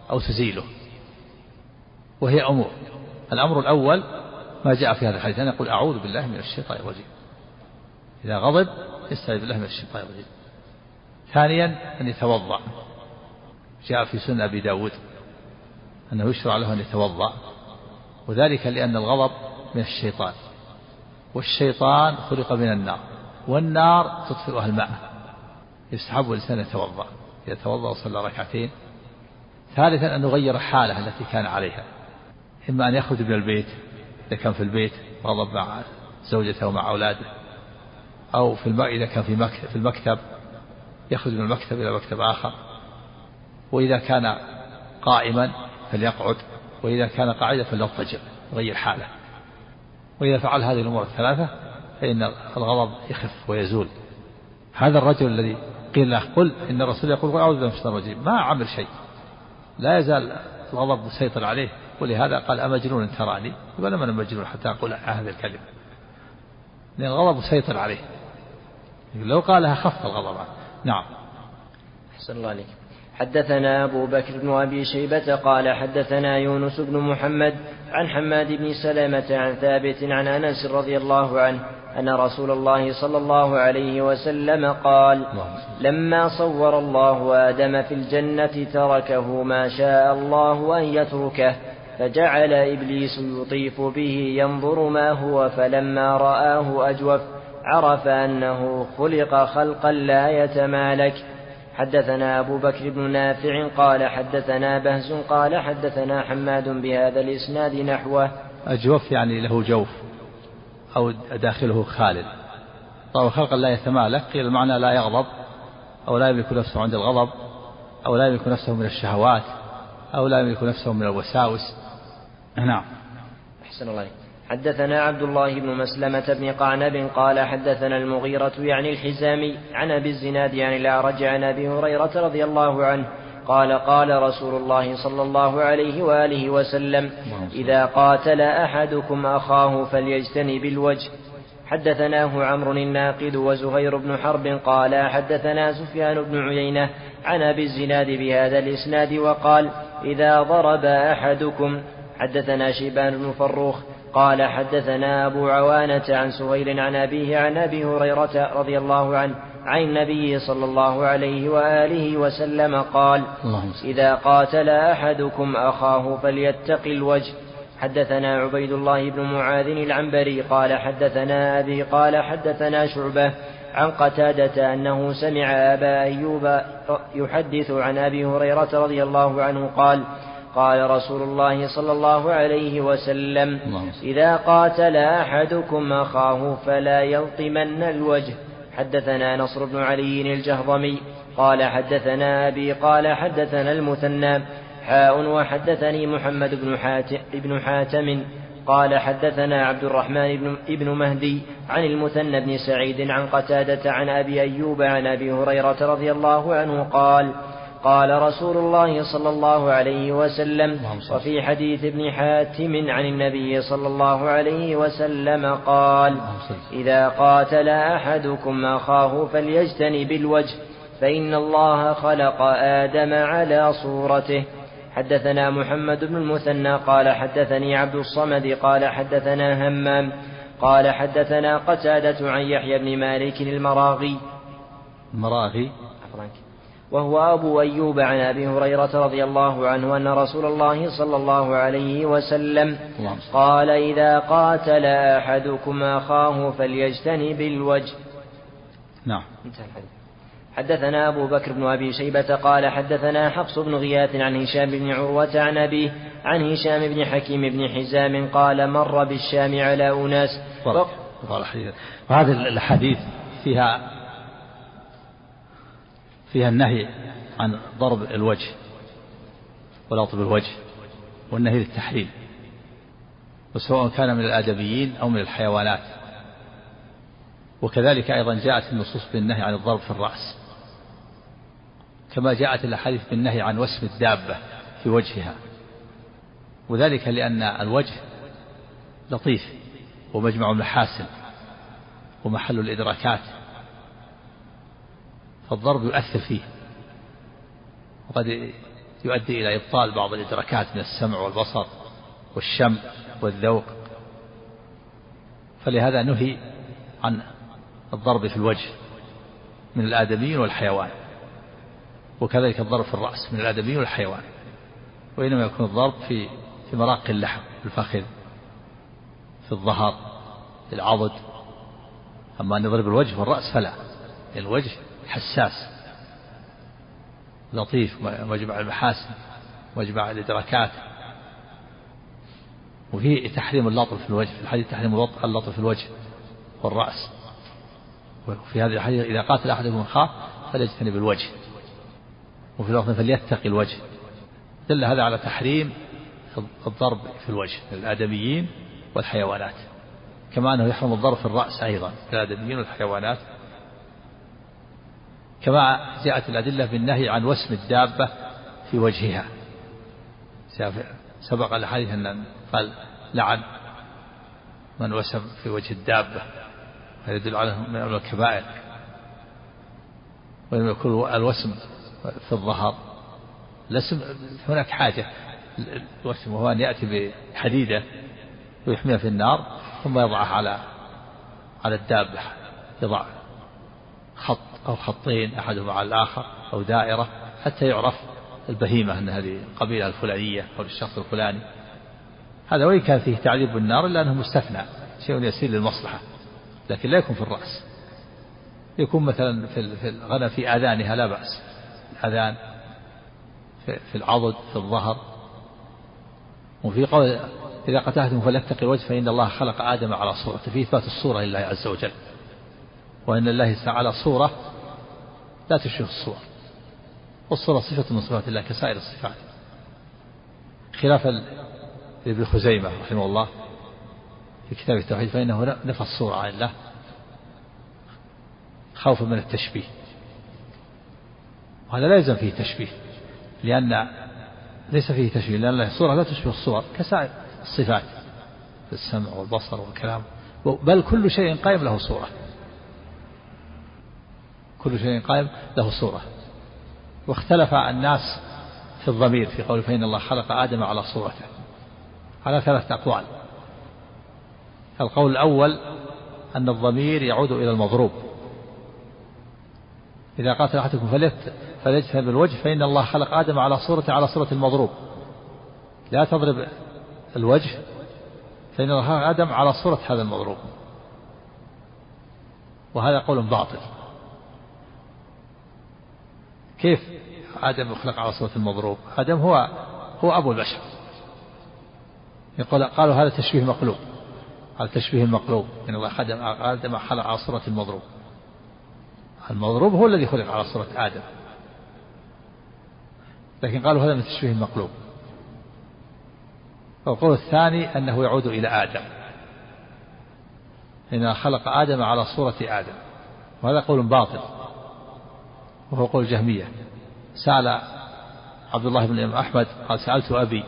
أو تزيله وهي أمور. الأمر الأول ما جاء في هذا الحديث أن يقول أعوذ بالله من الشيطان الرجيم. إذا غضب يستعيذ بالله من الشيطان الرجيم. ثانيا أن يتوضأ. جاء في سنة أبي داود أنه يشرع له أن يتوضأ وذلك لأن الغضب من الشيطان والشيطان خلق من النار والنار تطفئها الماء يستحب الإنسان يتوضأ. توضأ وصلى ركعتين. ثالثا أن يغير حاله التي كان عليها. إما أن يخرج من البيت إذا كان في البيت غضب مع زوجته ومع أولاده. أو في الم... إذا كان في, مكتب في المكتب يخرج من المكتب إلى مكتب آخر. وإذا كان قائما فليقعد وإذا كان قاعدا فليضطجع. يغير حالة. وإذا فعل هذه الأمور الثلاثة فإن الغضب يخف ويزول. هذا الرجل الذي قيل له قل إن الرسول يقول أعوذ بالله من الشيطان الرجيم. ما عمل شيء. لا يزال الغضب مسيطر عليه. ولهذا قال أمجنون تراني؟ يقول أنا مجنون حتى أقول هذه الكلمة. لأن الغضب مسيطر عليه. لو قالها خف الغضب. نعم. أحسن الله عليك. حدثنا أبو بكر بن أبي شيبة قال حدثنا يونس بن محمد عن حماد بن سلمة عن ثابت عن أنس رضي الله عنه أن رسول الله صلى الله عليه وسلم قال لما صور الله آدم في الجنة تركه ما شاء الله أن يتركه فجعل إبليس يطيف به ينظر ما هو فلما رآه أجوف عرف أنه خلق خلقا لا يتمالك. حدثنا أبو بكر بن نافع قال حدثنا بهز قال حدثنا حماد بهذا الإسناد نحوه. أجوف يعني له جوف. أو داخله خالد. طبعا خلقا لا يتمالك. قيل المعنى لا يغضب أو لا يملك نفسه عند الغضب أو لا يملك نفسه من الشهوات أو لا يملك نفسه من الوساوس. نعم. أحسن الله حدثنا عبد الله بن مسلمة بن قعنب قال حدثنا المغيرة يعني الحزامي عن أبي الزناد يعني الأعرج عن أبي هريرة رضي الله عنه قال قال رسول الله صلى الله عليه وآله وسلم إذا قاتل أحدكم أخاه فليجتنب الوجه. حدثناه عمرو الناقد وزهير بن حرب قال حدثنا سفيان بن عيينة عن أبي الزناد بهذا الإسناد وقال إذا ضرب أحدكم. حدثنا شيبان بن فروخ قال حدثنا أبو عوانة عن سهيل عن أبيه عن أبي هريرة رضي الله عنه عن النبي صلى الله عليه وآله وسلم قال إذا قاتل أحدكم أخاه فليتق الوجه. حدثنا عبيد الله بن معاذ العنبري قال حدثنا أبي قال حدثنا شعبة عن قتادة أنه سمع أبا أيوب يحدث عن أبي هريرة رضي الله عنه قال قال رسول الله صلى الله عليه وسلم إذا قاتل أحدكم أخاه فلا يلطمن الوجه. حدثنا نصر بن علي الجهضمي قال حدثنا أبي قال حدثنا المثنى حاء وحدثني محمد بن حاتم, بن حاتم قال حدثنا عبد الرحمن بن ابن مهدي عن المثنى بن سعيد عن قتادة عن أبي أيوب عن أبي هريرة رضي الله عنه قال قال رسول الله صلى الله عليه وسلم وفي حديث ابن حاتم عن النبي صلى الله عليه وسلم قال إذا قاتل أحدكم أخاه فليجتنب الوجه فإن الله خلق آدم على صورته. حدثنا محمد بن المثنى قال حدثني عبد الصمد قال حدثنا همام قال حدثنا قتادة عن يحيى بن مالك المراغي. المراغي. وهو أبو أيوب عن أبي هريرة رضي الله عنه أن رسول الله صلى الله عليه وسلم قال إذا قاتل أحدكم أخاه فليجتنب الوجه. نعم. انتهى الحديث. حدثنا أبو بكر بن أبي شيبة قال حدثنا حفص بن غياث عن هشام بن عروة عن أبيه عن هشام بن حكيم بن حزام قال مر بالشام على أناس. وهذه الأحاديث فيها فيها النهي عن ضرب الوجه ولطب الوجه والنهي للتحريم وسواء كان من الآدميين أو من الحيوانات. وكذلك أيضا جاءت النصوص بالنهي عن الضرب في الرأس كما جاءت الأحاديث بالنهي عن وسم الدابة في وجهها. وذلك لأن الوجه لطيف ومجمع المحاسن ومحل الإدراكات. فالضرب يؤثر فيه. وقد يؤدي إلى إبطال بعض الإدراكات من السمع والبصر والشم والذوق. فلهذا نهي عن الضرب في الوجه من الآدميين والحيوان وكذلك الضرب في الرأس من الآدميين والحيوان وإنما يكون الضرب في في مراق اللحم في الفخذ في الظهر في العضد. أما أن يضرب الوجه والرأس فلا الوجه حساس لطيف مجمع المحاسن مجمع الإدراكات. وفي تحريم اللطف في الوجه في الحديث تحريم اللطف في الوجه والرأس. وفي هذه الحديث إذا قاتل أحدكم أخاه فليجتنب الوجه. وفي الوقت فليتقي الوجه. دل هذا على تحريم الضرب في الوجه للآدميين والحيوانات. كما أنه يحرم الضرب في الرأس أيضا للآدميين والحيوانات كما جاءت الأدلة بالنهي عن وسم الدابة في وجهها. سبق الحديث أن قال لعن من وسم في وجه الدابة هذا يدل على من الكبائر. ولم يكون الوسم في الظهر. لسم هناك حاجة. الوسم وهو أن يأتي بحديدة ويحميها في النار ثم يضعها على على الدابة يضع خط أو خطين أحدهما على الآخر أو دائرة حتى يعرف البهيمة أن هذه القبيلة الفلانية أو الشخص الفلاني. هذا وإن كان فيه تعذيب بالنار إلا أنه مستثنى شيء يسير للمصلحة لكن لا يكون في الرأس. يكون مثلا في الغنم في آذانها لا بأس. الأذان في العضد في الظهر. وفي قول إذا قتلتم فليتقي الوجه فإن الله خلق آدم على صورته في إثبات الصورة لله عز وجل. وأن الله تعالى صورة لا تشبه الصور. والصورة صفة من صفات الله كسائر الصفات. خلافا لابن خزيمة رحمه الله في كتاب التوحيد فإنه نفى الصورة عن الله. خوفا من التشبيه. وهذا لا يلزم فيه تشبيه لأن ليس فيه تشبيه لأن الصورة لا تشبه الصور كسائر الصفات السمع والبصر والكلام. بل كل شيء قائم له صورة. كل شيء قائم له صورة. واختلف الناس في الضمير في قول فإن الله خلق آدم على صورته. على ثلاثة أقوال. القول الأول أن الضمير يعود إلى المضروب. إذا قاتل أحدكم فليجتهد بالوجه فإن الله خلق آدم على صورته على صورة المضروب. لا تضرب الوجه فإن الله خلق آدم على صورة هذا المضروب. وهذا قول باطل. كيف؟ آدم يخلق على صورة المضروب. آدم هو هو أبو البشر. يقول قالوا هذا تشبيه مقلوب. هذا تشبيه المقلوب. إن الله خدم آدم خلق على صورة المضروب. المضروب هو الذي خلق على صورة آدم. لكن قالوا هذا من تشبيه المقلوب والقول الثاني أنه يعود إلى آدم. إن خلق آدم على صورة آدم. وهذا قول باطل. وهو قول جهمية سأل عبد الله بن أحمد قال سألت أبي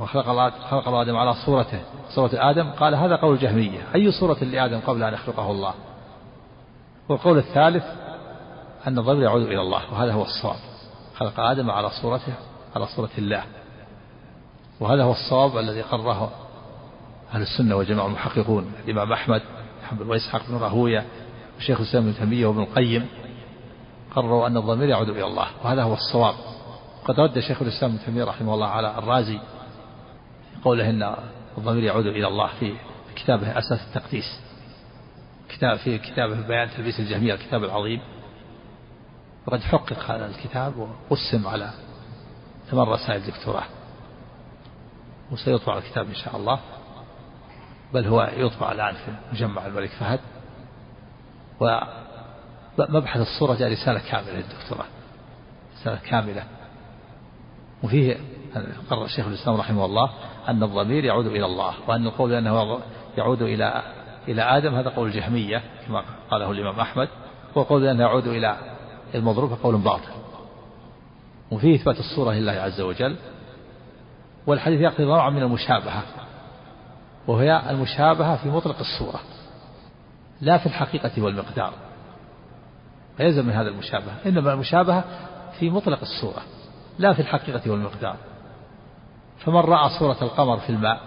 وخلق الله خلق الله آدم على صورته صورة آدم قال هذا قول الجهمية. أي صورة لآدم قبل أن يخلقه الله؟ والقول الثالث أن الضمير يعود إلى الله وهذا هو الصواب. خلق آدم على صورته على صورة الله. وهذا هو الصواب الذي قرره أهل السنة وجماعة المحققون الإمام أحمد محمد وإسحاق بن راهوية وشيخ الإسلام ابن تيمية وابن القيم. قرروا أن الضمير يعود إلى الله وهذا هو الصواب. قد رد شيخ الإسلام ابن تيمية رحمه الله على الرازي قوله إن الضمير يعود إلى الله في كتابه أساس التقديس كتاب في كتابه بيان تلبيس الجهمية الكتاب العظيم. وقد حقق هذا الكتاب وقسم على ثمان رسائل دكتوراه. وسيطبع الكتاب إن شاء الله. بل هو يطبع الآن في مجمع الملك فهد. ومبحث الصورة جاء رسالة كاملة للدكتوراه. رسالة كاملة. وفيه قرر الشيخ الإسلام رحمه الله أن الضمير يعود إلى الله وأن القول أنه يعود إلى إلى آدم هذا قول الجهمية كما قاله الإمام أحمد. وقول أنه يعود إلى المضروب قول باطل. وفيه إثبات الصورة لله عز وجل. والحديث يقتضي نوعا من المشابهة. وهي المشابهة في مطلق الصورة لا في الحقيقة والمقدار. فيلزم من هذا المشابهة. إنما المشابهة في مطلق الصورة لا في الحقيقة والمقدار. فمن رأى صورة القمر في الماء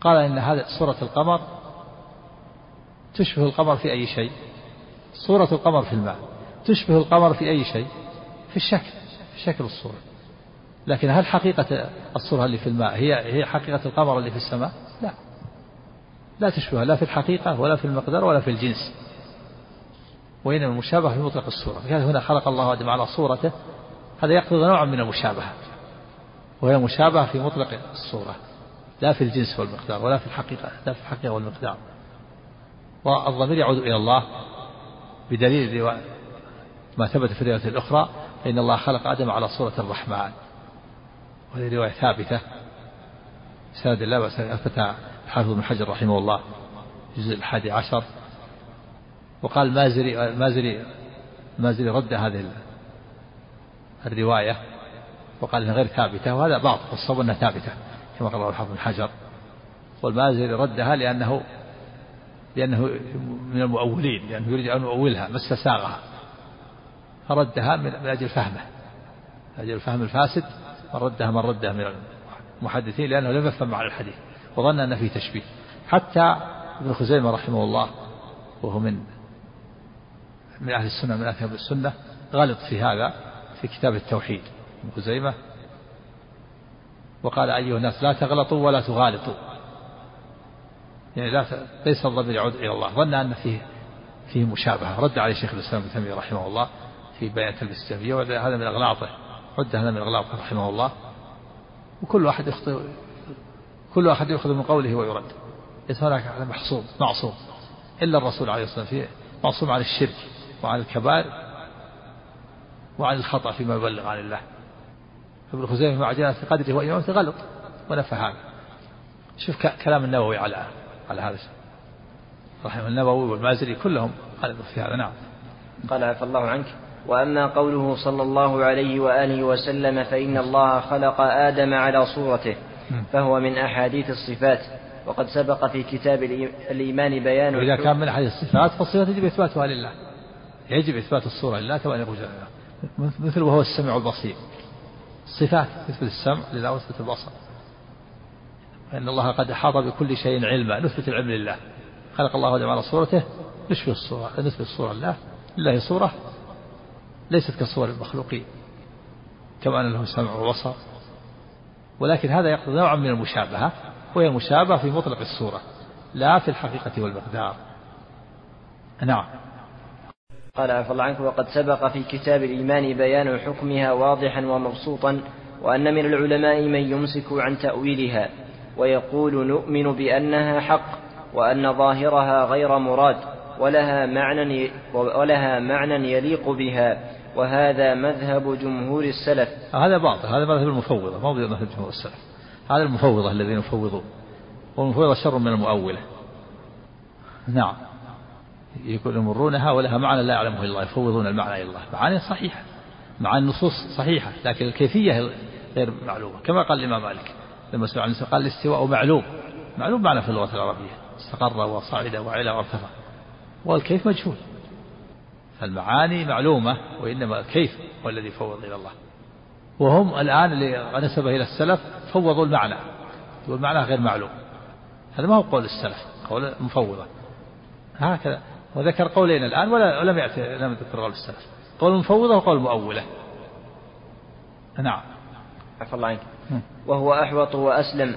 قال إن هذا صورة القمر تشبه القمر في أي شيء. صورة القمر في الماء تشبه القمر في أي شيء؟ في الشكل في شكل الصورة. لكن هل حقيقة الصورة اللي في الماء هي هي حقيقة القمر اللي في السماء؟ لا. لا تشبه لا في الحقيقة ولا في المقدار ولا في الجنس. وإنما المشابهة في مطلق الصورة لهذا هنا خلق الله آدم على صورته هذا يقتضي نوعا من المشابهة. وهي مشابهة في مطلق الصورة لا في الجنس والمقدار ولا في الحقيقة لا في الحقيقة والمقدار. والضمير يعود إلى الله بدليل ما ثبت في الرواية الأخرى إن الله خلق آدم على صورة الرحمن. وهذه رواية ثابتة. سند الله وأثبتها الحافظ بن حجر رحمه الله الجزء الحادي عشر. وقال مازري مازري مازري رد هذه الرواية. وقال إنها غير ثابتة وهذا بعض والصواب إنها ثابتة كما قال الحافظ بن حجر. والمازري ردها لأنه لأنه من المؤولين لأنه يريد أن يؤولها ما استساغها. فردها من أجل فهمه. من أجل فهم الفاسد من ردها من ردها من المحدثين لأنه لم يفهم معنى الحديث وظن أن فيه تشبيه. حتى ابن خزيمة رحمه الله وهو من من أهل السنة من أهل السنة غلط في هذا في كتاب التوحيد. ابن خزيمة وقال أيها الناس لا تغلطوا ولا تغالطوا. يعني لا ليس الضمير يعود إلى الله. ظن أن فيه فيه مشابهة. رد عليه شيخ الإسلام ابن تيمية رحمه الله في بيان تلبس الجهمية وهذا من أغلاطه. رد هذا من أغلاطه رحمه الله. وكل واحد يخطئ كل واحد يأخذ من قوله ويرد. ليس هناك محصوم معصوم إلا الرسول عليه الصلاة والسلام. معصوم عن الشرك. وعن الكبائر وعن الخطأ فيما يبلغ عن الله. ابن خزيمة مع جلالة قدره وإمامته غلط ونفى هذا. شوف كلام النووي على على هذا رحمه النووي والمازري كلهم غلطوا في هذا. نعم. قال عفى الله عنك. وأما قوله صلى الله عليه وآله وسلم فإن الله خلق آدم على صورته فهو من أحاديث الصفات. وقد سبق في كتاب الإيمان بيان وإذا كان من أحاديث الصفات فالصفات يجب إثباتها لله. يجب إثبات الصورة لله كما يقول مثل وهو السميع البصير. صفات تثبت السمع لله وتثبت البصر. فإن الله قد أحاط بكل شيء علما. نثبت العلم لله. خلق الله آدم على صورته. نشبه الصورة. نثبت الصورة لله لله صورة ليست كصور المخلوقين. كما أن له سمع وبصر. ولكن هذا يقتضي نوعا من المشابهة. وهي المشابهة في مطلق الصورة. لا في الحقيقة والمقدار. نعم. قال عفى الله عنك وقد سبق في كتاب الإيمان بيان حكمها واضحا ومبسوطا وأن من العلماء من يمسك عن تأويلها ويقول نؤمن بأنها حق وأن ظاهرها غير مراد ولها معنى ولها معنى يليق بها وهذا مذهب جمهور السلف. هذا باطل هذا مذهب المفوضة ما مذهب جمهور السلف. هذا المفوضة الذين يفوضون والمفوضة شر من المؤولة. نعم. يقول يمرونها ولها معنى لا يعلمه إلا الله يفوضون المعنى إلى الله. معاني صحيحة مع النصوص صحيحة لكن الكيفية غير معلومة. كما قال الإمام مالك لما سمع عن قال الاستواء معلوم. معلوم معنى في اللغة العربية. استقر وصعد وعلى وارتفع. والكيف مجهول. فالمعاني معلومة وإنما الكيف هو الذي فوض إلى الله. وهم الآن اللي نسب إلى السلف فوضوا المعنى. والمعنى غير معلوم. هذا ما هو قول السلف قول المفوضه هكذا. وذكر قولين الآن ولا ولم يأتي لم يذكر قول السلف قول المفوضة وقول المؤولة نعم. عفى الله عنك. وهو أحوط وأسلم.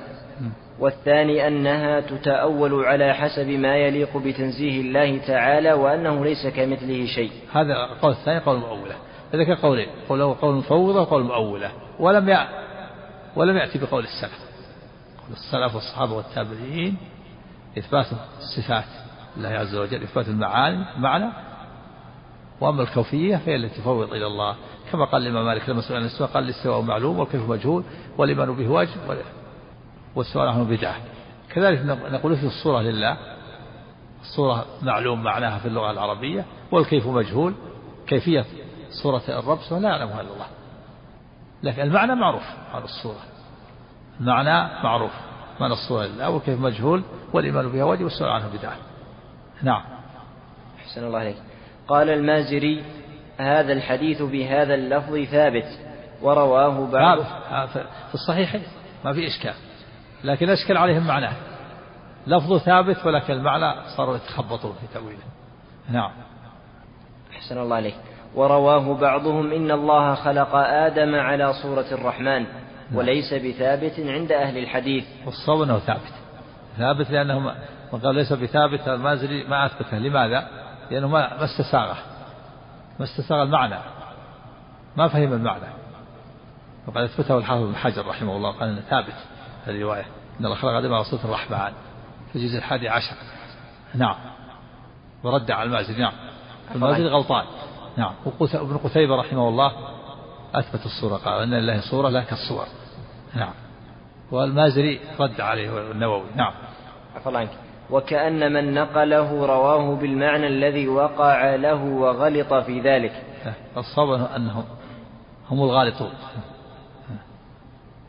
والثاني أنها تتأول على حسب ما يليق بتنزيه الله تعالى وأنه ليس كمثله شيء. هذا القول الثاني قول المؤولة فذكر قولين. قول قول المفوضة وقول المؤولة ولم يأ ولم يأتي بقول السلف. قول السلف والصحابة والتابعين إثبات الصفات. الله عز وجل إثبات المعاني معنى وأما الكوفية فهي التي تفوض إلى الله. كما قال الإمام مالك لما سئل عن الاستواء قال الاستواء معلوم والكيف مجهول والإيمان به واجب والسؤال عنه بدعة. كذلك نقول في الصورة لله الصورة معلوم معناها في اللغة العربية والكيف مجهول كيفية صورة الرب لا يعلمها إلا الله. لكن المعنى معروف على الصورة. المعنى معروف معنى الصورة لله والكيف مجهول والإيمان بها واجب والسؤال عنه بدعة. نعم. أحسن الله عليك قال المازري هذا الحديث بهذا اللفظ ثابت ورواه بعض. في الصحيحين ما في إشكال لكن أشكل عليهم معناه. لفظه ثابت ولكن المعنى صاروا يتخبطون في تأويله. نعم. أحسن الله عليك ورواه بعضهم إن الله خلق آدم على صورة الرحمن نعم. وليس بثابت عند أهل الحديث. والصواب أنه ثابت. ثابت لأنه وقال ليس بثابت المازري ما أثبته لماذا؟ لأنه ما استساغه. ما استساغ المعنى. ما فهم المعنى. وقد أثبته الحافظ بن حجر رحمه الله قال أنه ثابت الرواية. إن الله خلق آدم على صوت الرحمن في الجزء الحادي عشر. نعم. ورد على المازري نعم. المازري غلطان. نعم. وابن قتيبة رحمه الله أثبت الصورة قال أن لله صورة لا كالصور. نعم. والمازري رد عليه النووي نعم. الله عنك. وكأن من نقله رواه بالمعنى الذي وقع له وغلط في ذلك. الصواب أنهم هم الغالطون.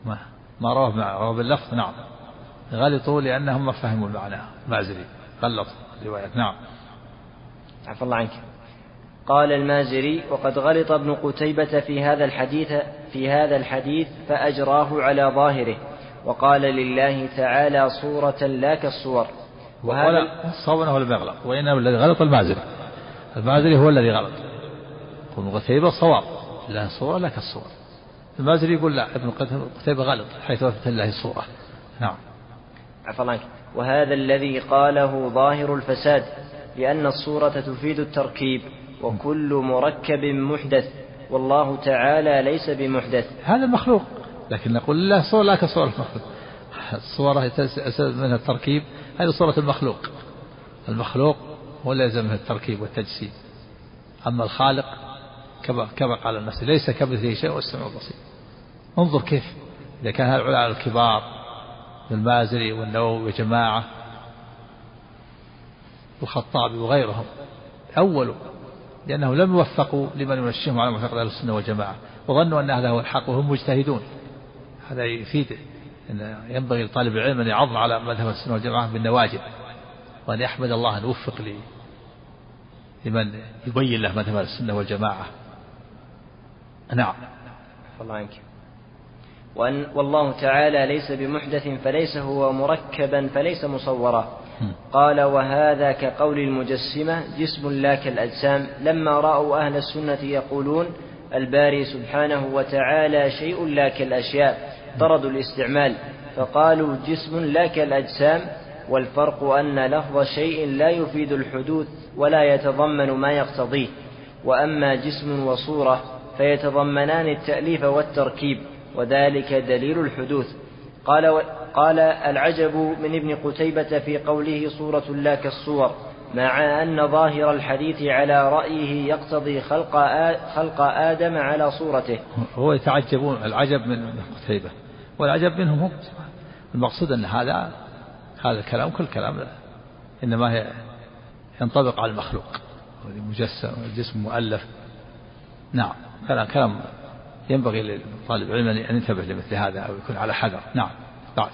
ما ما رواه رواه باللفظ نعم. غلطوا لأنهم ما فهموا المعنى. المازري غلطوا رواية نعم. عفى الله عنك. قال المازري وقد غلط ابن قتيبة في هذا الحديث في هذا الحديث فأجراه على ظاهره. وقال لله تعالى صورة لا كالصور. وهذا الصواب انه لم يغلط وإنما الذي غلط المازري المازري هو الذي غلط. ابن قتيبة صواب لا صورة لا كالصور المازري يقول لا ابن قتيبة غلط حيث أثبت الله صورة نعم. الله وهذا الذي قاله ظاهر الفساد لأن الصورة تفيد التركيب وكل مركب محدث والله تعالى ليس بمحدث. هذا مخلوق لكن نقول لا صورة لا كصورة. المخلوق الصورة من التركيب هذه صورة المخلوق. المخلوق هو الذي يلزم التركيب والتجسيد. أما الخالق كما كما قال النفس ليس كمثله شيء والسمع البصير. انظر كيف إذا كان هؤلاء الكبار المازري والنووي وجماعة والخطابي وغيرهم أولوا لأنهم لم يوفقوا لمن ينشئهم على معتقد أهل السنة والجماعة وظنوا أن هذا هو الحق وهم مجتهدون. هذا يفيد أن ينبغي لطالب العلم أن يعض على مذهب السنة والجماعة بالنواجذ وأن يحمد الله أن وفق لي لمن يبين له مذهب السنة والجماعة. نعم. الله عنك. وأن والله تعالى ليس بمحدث فليس هو مركبا فليس مصورا. قال وهذا كقول المجسمة جسم لا كالأجسام. لما رأوا أهل السنة يقولون الباري سبحانه وتعالى شيء لا كالأشياء. طردوا الاستعمال فقالوا جسم لا كالأجسام والفرق أن لفظ شيء لا يفيد الحدوث ولا يتضمن ما يقتضيه. وأما جسم وصورة فيتضمنان التأليف والتركيب وذلك دليل الحدوث. قال و... قال العجب من ابن قتيبة في قوله صورة لا كالصور مع أن ظاهر الحديث على رأيه يقتضي خلق آ... خلق آدم على صورته. هو يتعجبون العجب من ابن قتيبة. والعجب منهم هم المقصود أن هذا هذا الكلام كل كلام إنما هي ينطبق على المخلوق مجسم جسم مؤلف. نعم كلام كلام ينبغي لطالب العلم أن ينتبه لمثل هذا أو يكون على حذر. نعم بعد.